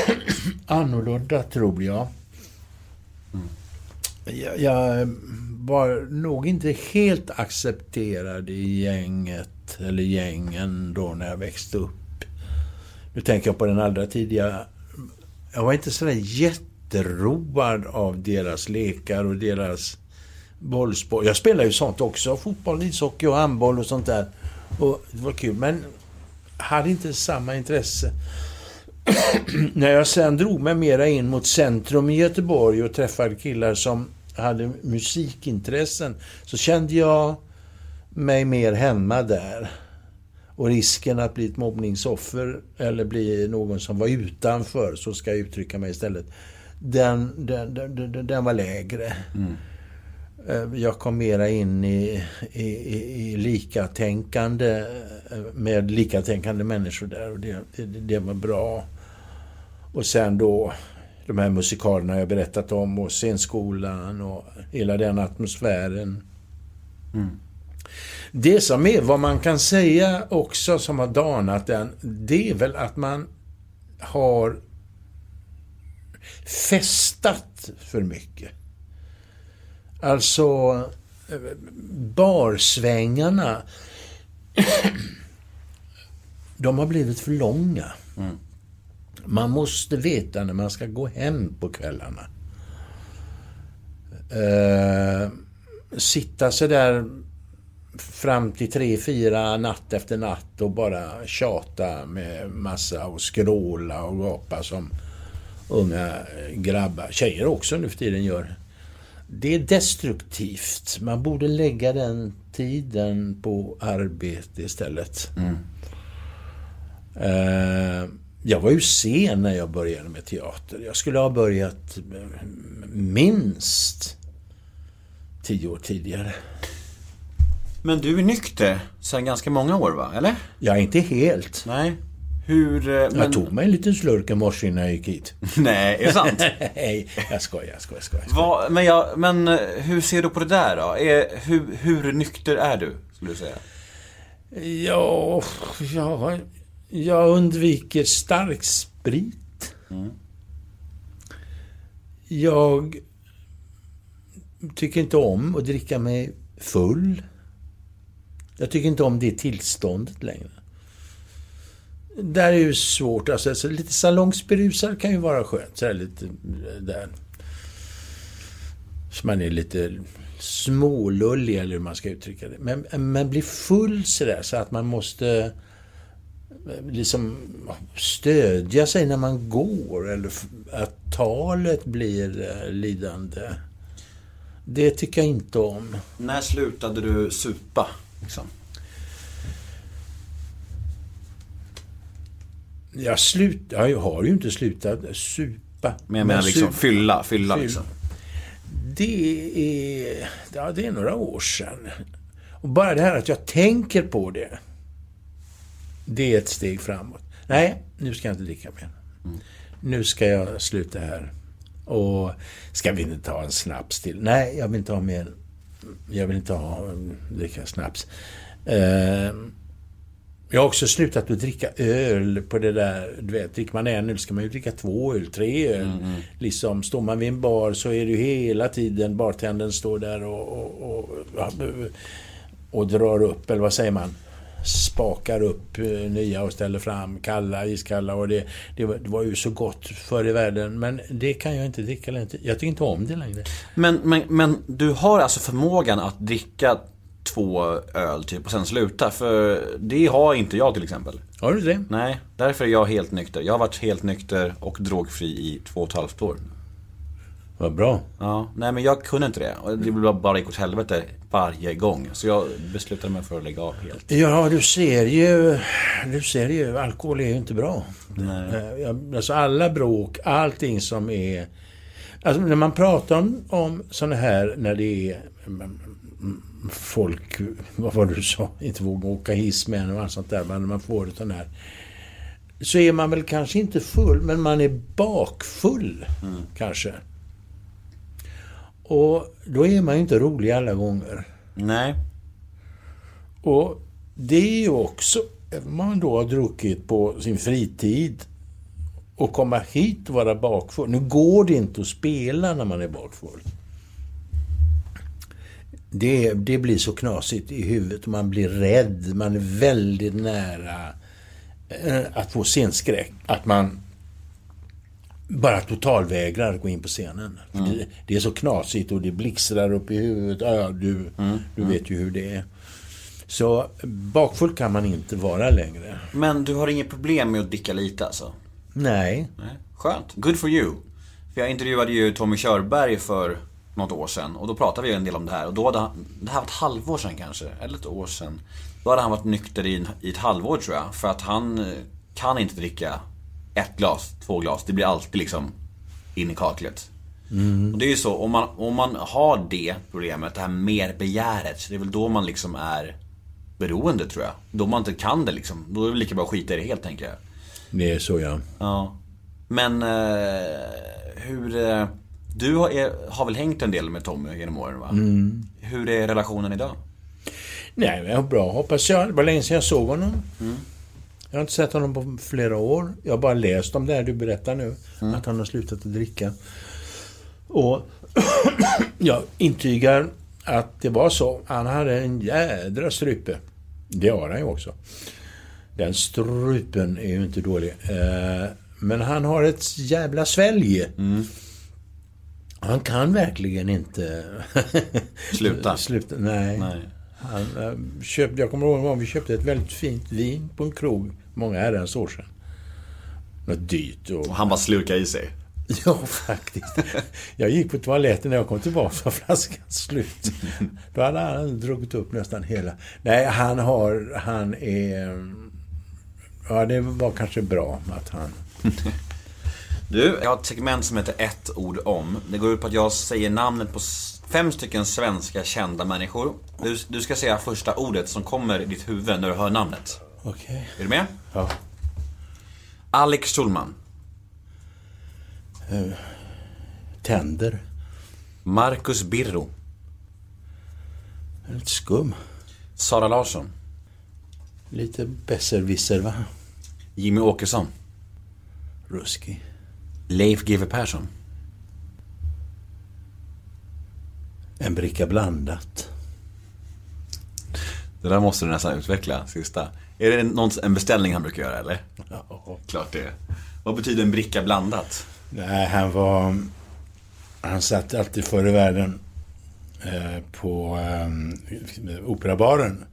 annorlunda, tror jag. jag. Jag var nog inte helt accepterad i gänget, eller gängen, då när jag växte upp. Nu tänker jag på den allra tidiga jag var inte sådär jätteroad av deras lekar och deras bollsport. Jag spelar ju sånt också. Fotboll, ishockey och handboll och sånt där. Och det var kul. Men hade inte samma intresse. När jag sen drog mig mera in mot centrum i Göteborg och träffade killar som hade musikintressen så kände jag mig mer hemma där. Och risken att bli ett mobbningsoffer eller bli någon som var utanför, så ska jag uttrycka mig istället, den, den, den, den, var lägre. Eh, Jag kom mera in i, i, i, i likatänkande eh, med likatänkande människor där och det, det, det var bra. Och sen då de här musikalerna jag berättat om och scenskolan och hela den atmosfären. Det som är vad man kan säga också som har danat den, det är väl att man har festat för mycket. Alltså barsvängarna, de har blivit för långa. Man måste veta när man ska gå hem på kvällarna. Eh, sitta så där fram till tre, fyra natt efter natt och bara tjata med massa och skråla och gapa som unga grabbar, tjejer också nu för tiden gör. det är destruktivt. Man borde lägga den tiden på arbete istället. Eh, jag var ju sen när jag började med teater. Jag skulle ha börjat minst tio år tidigare. Men du är nykter sedan ganska många år va? Eller? Jag är inte helt. Nej. Hur... eh, Men... Jag tog mig en liten slurk i morse innan jag gick hit. Nej, är det sant? Nej, jag skojar, jag skojar, jag skojar. Vad- men, jag, men eh, hur ser du på det där då? Är, hur, hur nykter är du, skulle du säga? Ja, ja, jag undviker stark sprit. Jag tycker inte om att dricka mig full. Jag tycker inte om det tillståndet längre. Där är ju svårt. Alltså, så lite salongsberusad kan ju vara skönt. Så lite eh, där. Så man är lite smålullig eller hur man ska uttrycka det. Men, men blir full sådär så att man måste liksom stödja sig när man går eller att talet blir eh, lidande. Det tycker jag inte om. När slutade du supa? Liksom? Jag, slut, jag har ju inte slutat supa. Men jag menar liksom sup- fylla, fylla Fyll- liksom. Det är, ja, det är några år sedan. Och bara det här att jag tänker på det. Det är ett steg framåt. Nej, nu ska jag inte dricka mer. Nu ska jag sluta här. Och ska vi inte ta en snaps till? Nej, jag vill inte ha mer. Jag vill inte ha dricka snaps. Eh, jag har också slutat att dricka öl på det där, du vet, dricker man en öl ska man ju dricka två öl, tre öl. Liksom, står man vid en bar så är det ju hela tiden, bartendern står där och, och, och, och drar upp, eller vad säger man? Spakar upp eh, nya och ställer fram kalla, iskalla och det, det, var, ju så gott förr i världen. Men det kan jag inte dricka längre. Jag tycker inte om det längre. Men, men, men du har alltså förmågan att dricka två öl typ och sen sluta. För det har inte jag till exempel. Har du det? Nej, därför är jag helt nykter. Jag har varit helt nykter och drogfri i två och ett halvt år. Vad bra. Ja, nej men jag kunde inte det. Och det bara- bara gick åt helvete varje gång. Så jag beslutade mig för att lägga av helt. Ja, du ser ju... Du ser ju, alkohol är ju inte bra. Eh, jag- Alltså alla bråk, allting som är... Alltså när man pratar om, om sådana här, när det är mm, mm, folk, vad var det du sa, inte vågar åka hiss med en och allt sånt där, men när man får sån här... Så är man väl kanske inte full, men man är bakfull, kanske. Och då är man ju inte rolig alla gånger. Nej. Och det är ju också, man då har druckit på sin fritid och komma hit och vara bakfull. Nu går det inte att spela när man är bakfull. Det, det blir så knasigt i huvudet man blir rädd. Man är väldigt nära eh, att få scenskräck. Att man bara totalvägrar gå in på scenen. För Det, det är så knasigt och det blixtrar upp i huvudet. Ja, du, du vet ju hur det är. Så bakfull kan man inte vara längre. Men du har inget problem med att dricka lite alltså? Nej. Nej. Skönt. Good for you. För jag intervjuade ju Tommy Körberg för något år sedan och då pratade vi en del om det här. Och då hade han, det här var ett halvår sedan kanske, eller ett år sedan. Då hade han varit nykter i, i ett halvår tror jag. För att han eh, kan inte dricka ett glas, två glas. Det blir alltid liksom in i kaklet. Och det är ju så, om man, om man har det problemet, det här mer begäret. Det är väl då man liksom är beroende tror jag. Då man inte kan det liksom. Då är det lika bra att skita i det helt tänker jag. Det är så ja. Ja. Men eh, hur... Eh, du har, är, har väl hängt en del med Tommy genom åren va? Hur är relationen idag? Nej, men bra hoppas jag. Det var länge sedan jag såg honom. Jag har inte sett honom på flera år. Jag har bara läst om det här du berättar nu. Att han har slutat att dricka. Och jag intygar att det var så. Han hade en jädra strupe. Det har han ju också. Den strupen är ju inte dålig. Eh, Men han har ett jävla svälj. Han kan verkligen inte... Sluta. Sluta. Nej. Nej. Han, eh, jag kommer ihåg en gång vi köpte ett väldigt fint vin på en krog. Många herrans år sedan. Något dyrt och... Och han bara slurkar i sig. Ja, faktiskt. Jag gick på toaletten när jag kom tillbaka var flaskan slut. Då hade han druckit upp nästan hela. Nej, han har... Han är... Ja, det var kanske bra att han... Du, jag har ett segment som heter ett ord om. Det går ut på att jag säger namnet på fem stycken svenska kända människor. Du, du ska säga första ordet som kommer i ditt huvud när du hör namnet. Okej. Är du med? Ja. Alex Schulman. Tänder. Marcus Birro. Lite skum. Sara Larsson. Lite besserwisser, va? Jimmy Åkesson. Ruski. Leif GW Persson. En bricka blandat. Det där måste du nästan utveckla, sista. Är det någon, en beställning han brukar göra, eller? Ja. Klart det. Vad betyder en bricka blandat? Nej, han var... Han satt alltid förr i världen eh, på eh, operabaren.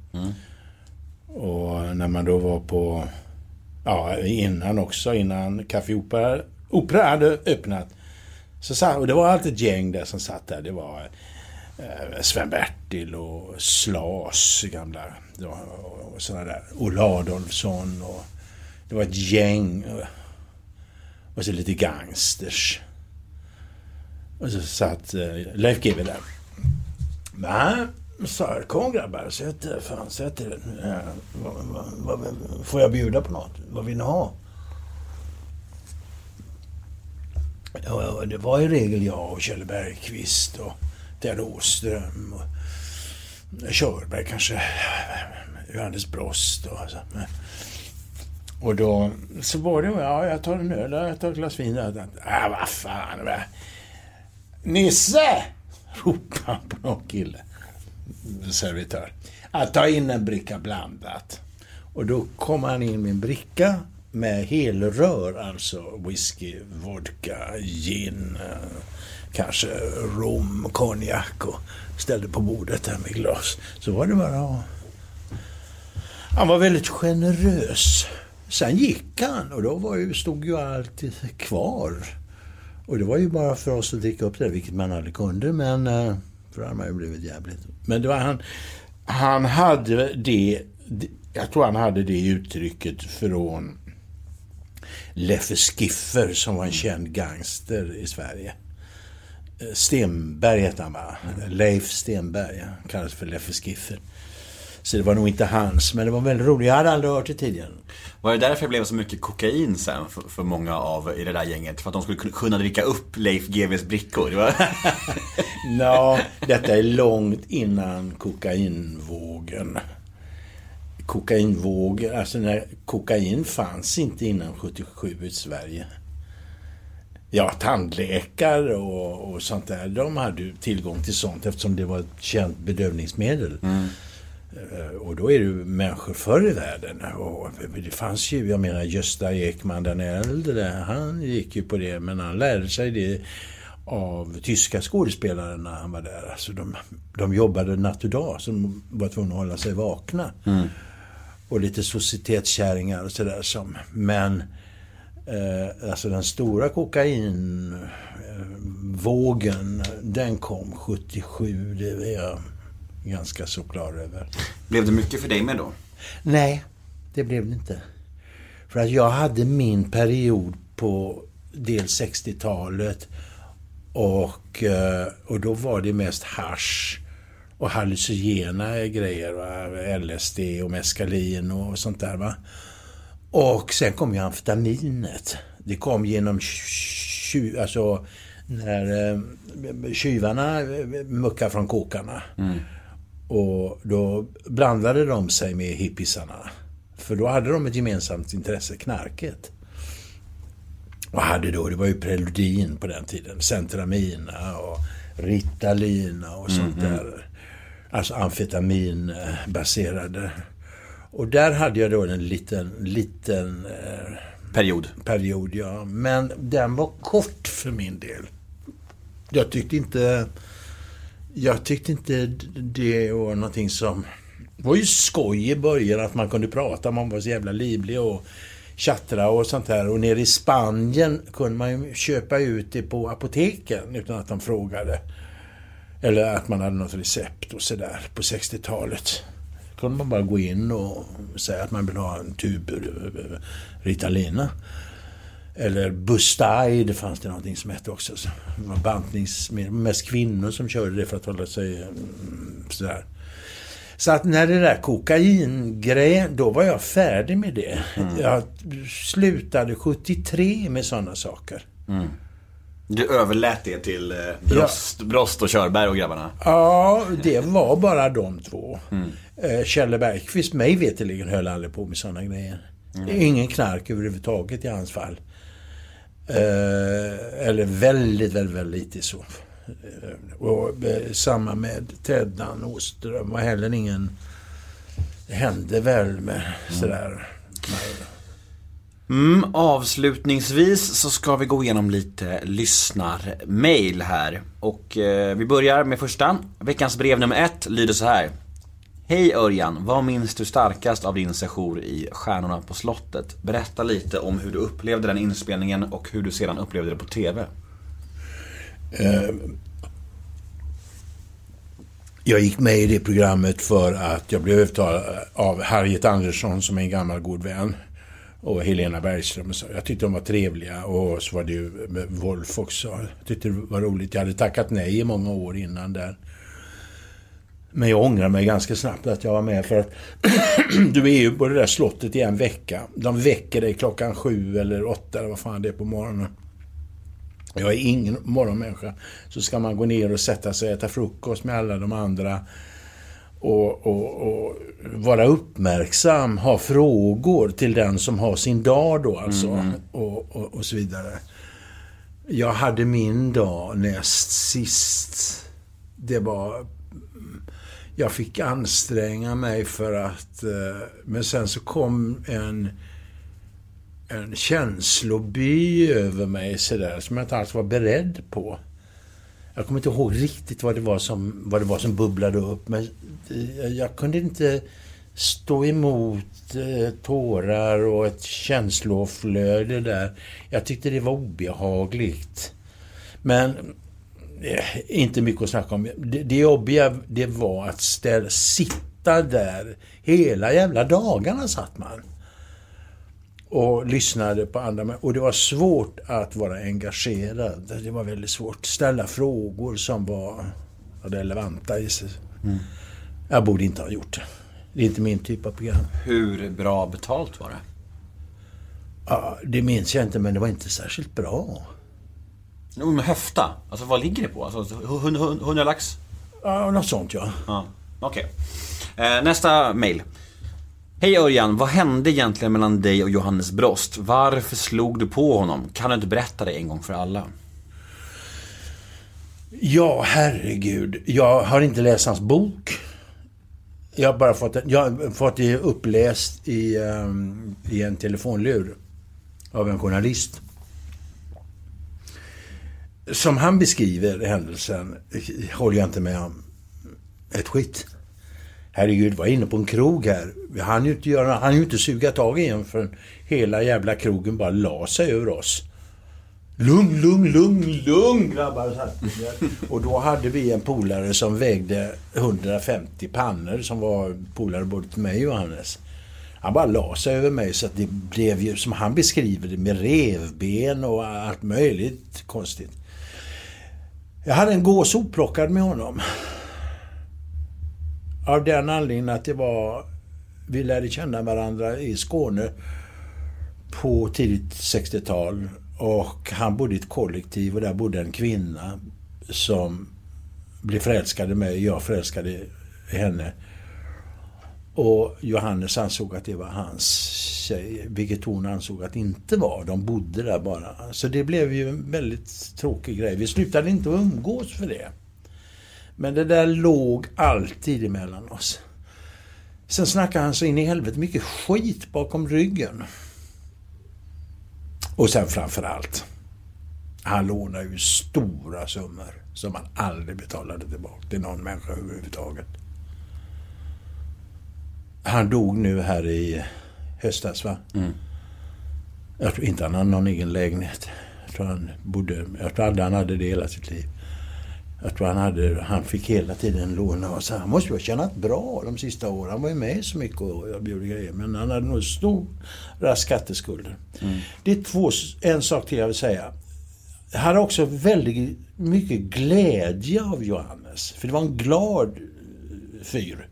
Och när man då var på... Ja, innan också, innan Café Opera, Opera hade öppnat. Så satt, och det var alltid ett gäng där som satt där. Det var Eh, Sven-Bertil och Slas, gamla... Och, sådana där. Olle Adolfsson och... Det var ett gäng. Eh, och, så lite gangsters. Och så satt eh, Leif GW där. Nej, sa jag, kom grabbar, sätt er. Fan, sätt er. Får jag bjuda på något? Vad vill ni ha? Det var i regel jag och Kjell Bergqvist och Ted Åström och Körberg kanske. Johannes Brost och så. Och då så var det, ja jag tar en öl, jag tar ett glas vin. Ja, vad fan. Va? Nisse! Ropade han på någon kille. Servitör. Att ta in en bricka blandat. Och då kom han in med en bricka med helrör, alltså whisky, vodka, gin, eh, kanske rom, konjak och ställde på bordet där med glas. Så var det bara han var väldigt generös. Sen gick han och då var ju, stod ju allt kvar. Och det var ju bara för oss att dricka upp det, vilket man aldrig kunde, men... Eh, för han har ju blivit jävligt... Men det var han... Han hade det... Jag tror han hade det uttrycket från Leffe Skiffer som var en känd gangster i Sverige. Eh, Stenberg hette han va? Leif Stenberg. Kallades för Leffe Skiffer. Så det var nog inte hans, men det var väldigt roligt. Jag hade aldrig hört det tidigare. Var det därför det blev så mycket kokain sen för, för många av i det där gänget? För att de skulle kun- kunna dricka upp Leif GWs brickor? Det var... Detta är långt innan kokainvågen. Kokainvåg, alltså när kokain fanns inte innan 77 i Sverige. Ja, tandläkare och, och sånt där, de hade ju tillgång till sånt eftersom det var ett känt bedövningsmedel. Eh, Och då är det ju människor förr i världen. Och det fanns ju, jag menar Gösta Ekman den äldre, han gick ju på det, men han lärde sig det av tyska skådespelare när han var där. Alltså de, de jobbade natt och dag, så de var tvungna att hålla sig vakna. Och lite societetskärringar och sådär som. Men alltså den stora kokainvågen, den kom 77. Det är jag ganska så klar över. Blev det mycket för dig med då? Nej, det blev det inte. För att jag hade min period på dels 60-talet och, eh, och då var det mest hasch och hallucinogena grejer. Va? LSD och meskalin och sånt där. Va? Och sen kom ju amfetaminet. Det kom genom alltså när eh, tjuvarna eh, muckade från kokarna. Och då blandade de sig med hippisarna. För då hade de ett gemensamt intresse, knarket. Och hade då, det var ju preludin på den tiden, Centramina och Ritalina och sånt där. Alltså amfetaminbaserade. Och där hade jag då en liten, liten eh, Period. period, ja. Men den var kort för min del. Jag tyckte inte... Jag tyckte inte det var någonting som... Det var ju skoj i början att man kunde prata, man var så jävla livlig och tjattra och sånt där. Och nere i Spanien kunde man ju köpa ut det på apoteken utan att de frågade. Eller att man hade något recept och sådär på 60-talet. Kunde man bara gå in och säga att man vill ha en tub Ritalina. Eller Bustay, det fanns det någonting som hette också. Det var bantningsmedel. Mest kvinnor som körde det för att hålla sig mm, sådär. Så att när det där kokaingrejen, då var jag färdig med det. Jag slutade 73 med sådana saker. Du överlät det till eh, Brost, Brost och Körberg och grabbarna? Ja, det var bara de två. Eh, Kjelle Bergqvist, mig veterligen höll aldrig på med sådana grejer. Ingen knark överhuvudtaget i hans fall. Eh, eller väldigt, väldigt, väldigt lite så. Eh, och eh, samma med Teddan Åström var heller ingen... Det hände väl med sådär... Mm, Mm, avslutningsvis så ska vi gå igenom lite lyssnarmail här. Och eh, vi börjar med första. Veckans brev nummer ett lyder så här. Hej Örjan, vad minns du starkast av din session i Stjärnorna på slottet? Berätta lite om hur du upplevde den inspelningen och hur du sedan upplevde det på TV. Eh, jag gick med i det programmet för att jag blev övertalad av Harriet Andersson som är en gammal god vän. Och Helena Bergström. och så. Jag tyckte de var trevliga och så var det ju med Wolf också. Jag tyckte det var roligt. Jag hade tackat nej i många år innan där. Men jag ångrar mig ganska snabbt att jag var med för att du är ju på det där slottet i en vecka. De väcker dig klockan sju eller åtta eller vad fan det är på morgonen. Jag är ingen morgonmänniska. Så ska man gå ner och sätta sig och äta frukost med alla de andra. Och, och, och vara uppmärksam, ha frågor till den som har sin dag då alltså. Och, och, och så vidare. Jag hade min dag näst sist. Det var... Jag fick anstränga mig för att... eh, Men sen så kom en en känsloby över mig sådär som jag inte alls var beredd på. Jag kommer inte ihåg riktigt vad det var som, vad det var som bubblade upp men jag kunde inte stå emot eh, tårar och ett känsloflöde där. Jag tyckte det var obehagligt. Men eh, inte mycket att snacka om. Det, det jobbiga det var att ställa, sitta där hela jävla dagarna satt man och lyssnade på andra. Och det var svårt att vara engagerad. Det var väldigt svårt. Ställa frågor som var relevanta sig. Jag borde inte ha gjort det. Det är inte min typ av program. Hur bra betalt var det? Ja, det minns jag inte, men det var inte särskilt bra. Jo, men höfta. Alltså vad ligger det på? Alltså 100, 100 lax? Ja, något sånt ja. Ja, okej. Eh, nästa mail. Hej Örjan, vad hände egentligen mellan dig och Johannes Brost? Varför slog du på honom? Kan du inte berätta det en gång för alla? Ja, herregud. Jag har inte läst hans bok. Jag har bara fått, det- jag har fått det uppläst i, um, i en telefonlur av en journalist. Som han beskriver händelsen eh, håller jag inte med om ett skit. Herregud, var inne på en krog här. Vi hann ju inte, göra, hann ju inte suga tag i en förrän hela jävla krogen bara la sig över oss. Lugn, lugn, lugn, lugn grabbar. satt. Och då hade vi en polare som vägde 150 pannor som var polare både till mig och Hannes. Han bara la sig över mig så att det blev ju som han beskriver det med revben och allt möjligt konstigt. Jag hade en gås oplockad med honom. Av den anledningen att det var... Vi lärde känna varandra i Skåne på tidigt 60-tal. Och han bodde i ett kollektiv och där bodde en kvinna som blev förälskad i mig. Jag förälskade henne. Och Johannes ansåg att det var hans tjej, vilket hon ansåg att det inte var. De bodde där bara. Så det blev ju en väldigt tråkig grej. Vi slutade inte att umgås för det. Men det där låg alltid emellan oss. Sen snackade han så in i helvete mycket skit bakom ryggen. Och sen framför allt. Han lånade ju stora summor som han aldrig betalade tillbaka till någon människa överhuvudtaget. Han dog nu här i höstas va? Jag tror inte han hade någon egen lägenhet. Jag tror han bodde... Jag tror aldrig han hade det hela sitt liv. Jag tror han hade... Han fick hela tiden låna och så. Han måste ju ha tjänat bra de sista åren. Han var ju med så mycket och jag gjorde grejer. Men han hade nog stora skatteskulder. Det är två... En sak till jag vill säga. Jag hade också väldigt mycket glädje av Johannes. För det var en glad eh, fyr,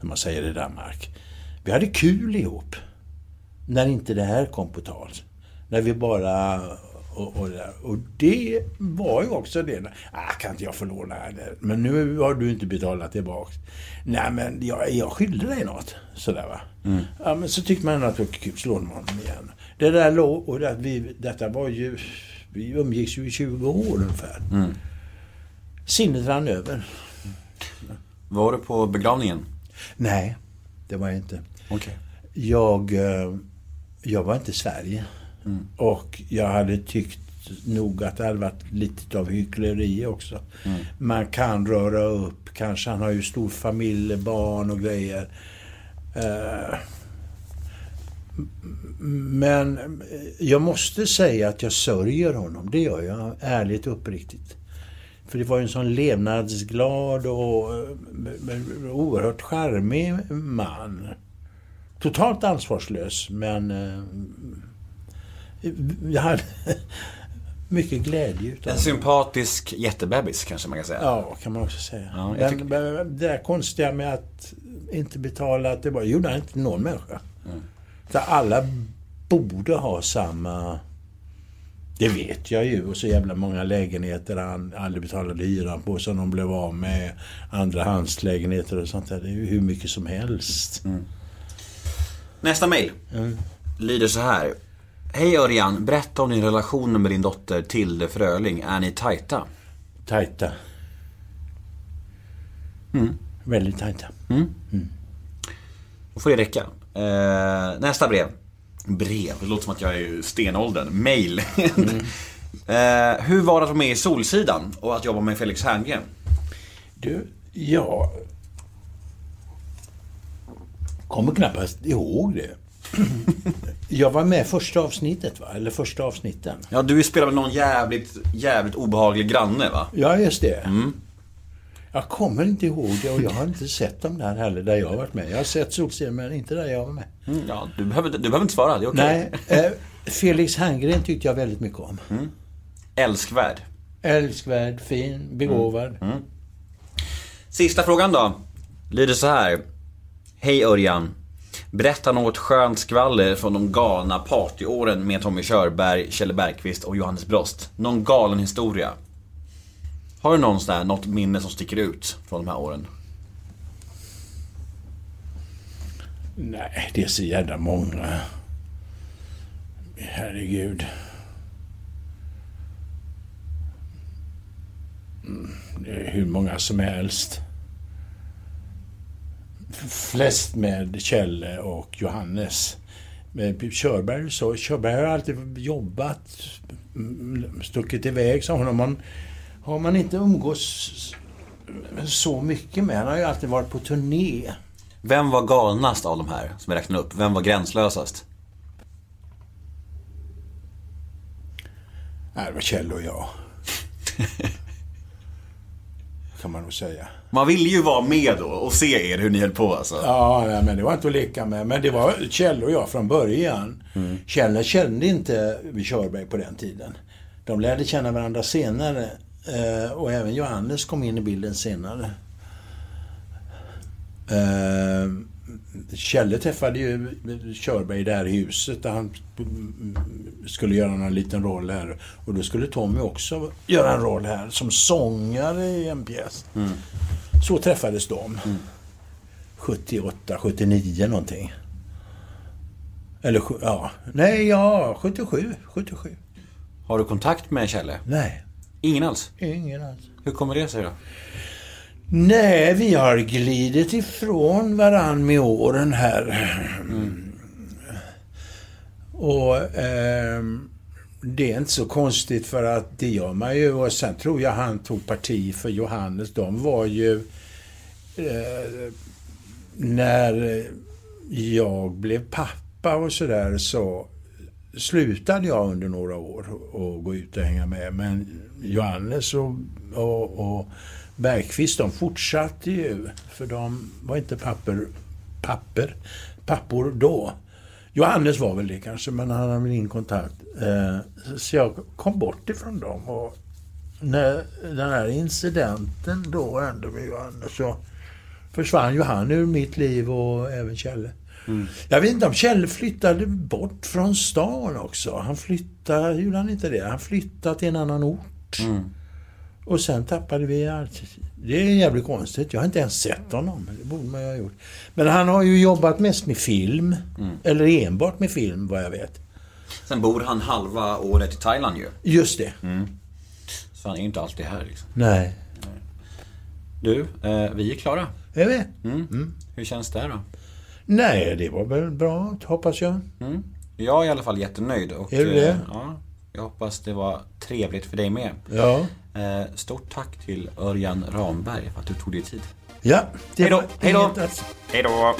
när man säger det i Danmark. Vi hade kul ihop. När inte det här kom på tal. När vi bara... Och, och, och det var ju också det. Ah, kan inte jag få låna? Men nu har du inte betalat tillbaka. Nej men jag, jag skyllde dig något. Sådär va. Ja men så tyckte man att det var kul. Så lånade man igen. Det där låg... Och det, vi, detta var ju... Vi umgicks ju i 20 år ungefär. Sinnet rann över. Var du på begravningen? Nej, det var jag inte. Okej. Jag, eh, jag var inte i Sverige. Och jag hade tyckt nog att det hade varit lite av hyckleri också. Man kan röra upp, kanske han har ju stor familj, barn och grejer. Eh, Men jag måste säga att jag sörjer honom. Det gör jag ärligt och uppriktigt. För det var ju en sån levnadsglad och eh, oerhört charmig man. Totalt ansvarslös, men eh, jag hade mycket glädje utav En sympatisk jättebebis kanske man kan säga. Ja, kan man också säga. Ja, jag Men, men det där konstiga med att inte betala tillbaka, gjorde han inte någon människa. Så alla borde ha samma... Det vet jag ju. Och så jävla många lägenheter han aldrig betalade hyran på som de blev av med. Andrahandslägenheter och sånt där. Det är ju hur mycket som helst. Nästa mail lyder så här. Hej Örjan, berätta om din relation med din dotter Tilde Fröling. Är ni tajta? Tajta. Väldigt tajta. Då får det räcka. Eh, nästa brev. Brev, det låter som att jag är stenåldern. Mail. eh, hur var det att vara med i Solsidan och att jobba med Felix Herngren? Du, ja... Kommer knappast ihåg det. Jag var med första avsnittet va? Eller första avsnitten. Ja, du spelade någon jävligt, jävligt obehaglig granne va? Ja, just det. Jag kommer inte ihåg det och jag har inte sett dem där heller, där jag har varit med. Jag har sett Solsidan, men inte där jag var med. Mm, ja, du behöver, du behöver inte svara, det är okej. Nej, eh, Felix Herngren tyckte jag väldigt mycket om. Älskvärd. Älskvärd, fin, begåvad. Sista frågan då. Lyder så här. Hej Örjan. Berätta något skönt skvaller från de galna partyåren med Tommy Körberg, Kjell Bergqvist och Johannes Brost. Någon galen historia. Har du någon sån här, något minne som sticker ut från de här åren? Nej, det är så jävla många. Herregud. Mm, Det är hur många som helst. Flest med Kjelle och Johannes. Körberg så, Körberg har alltid jobbat, mm, stuckit iväg, så honom man, har man inte umgås så mycket med. Han har ju alltid varit på turné. Vem var galnast av de här som jag räknade upp? Vem var gränslösast? Nej, det var Kjell och jag. kan man nog säga. Man ville ju vara med då och se er hur ni höll på alltså. Ja, nej, men det var inte att leka med. Men det var Kjell och jag från början. Kjell kände inte Körberg på den tiden. De lärde känna varandra senare. Eh, och även Johannes kom in i bilden senare. Kjelle träffade ju Körberg i det här huset där han skulle göra någon liten roll här. Och då skulle Tommy också göra en roll här som sångare i en pjäs. Så träffades de. 78, 79 någonting. Eller ja, nej ja, 77, 77. Har du kontakt med Kjelle? Nej, Ingen alls? ingen alls. Hur kommer det sig då? Nej, vi har glidit ifrån varann med åren här. Mm. Och eh, det är inte så konstigt för att det gör man ju. Och sen tror jag han tog parti för Johannes. De var ju... Eh, när jag blev pappa och sådär så slutade jag under några år att gå ut och hänga med. Men Johannes och, och, och Bergqvist, de fortsatte ju. För de var inte papper, papper, pappor då. Johannes var väl det kanske, men han hade min kontakt. Eh, så jag kom bort ifrån dem. Och när den här incidenten då hände med Johannes så försvann ju han ur mitt liv och även Kjelle. Jag vet inte om Kjell flyttade bort från stan också. Han flyttade, gjorde han inte det? Han flyttade till en annan ort. Och sen tappade vi allt. Det är jävligt konstigt. Jag har inte ens sett honom. Det borde man ju ha gjort. Men han har ju jobbat mest med film. Eller enbart med film, vad jag vet. Sen bor han halva året i Thailand ju. Just det. Så han är ju inte alltid här liksom. Nej. Du, eh, vi är klara. Är vi? Mm. Hur känns det då? Nej, det var väl bra, hoppas jag. Jag är i alla fall jättenöjd. Och, Är du det? eh, Ja, jag hoppas det var trevligt för dig med. Ja. Eh, stort tack till Örjan Ramberg för att du tog dig tid. Ja, det Hej då, Hej då!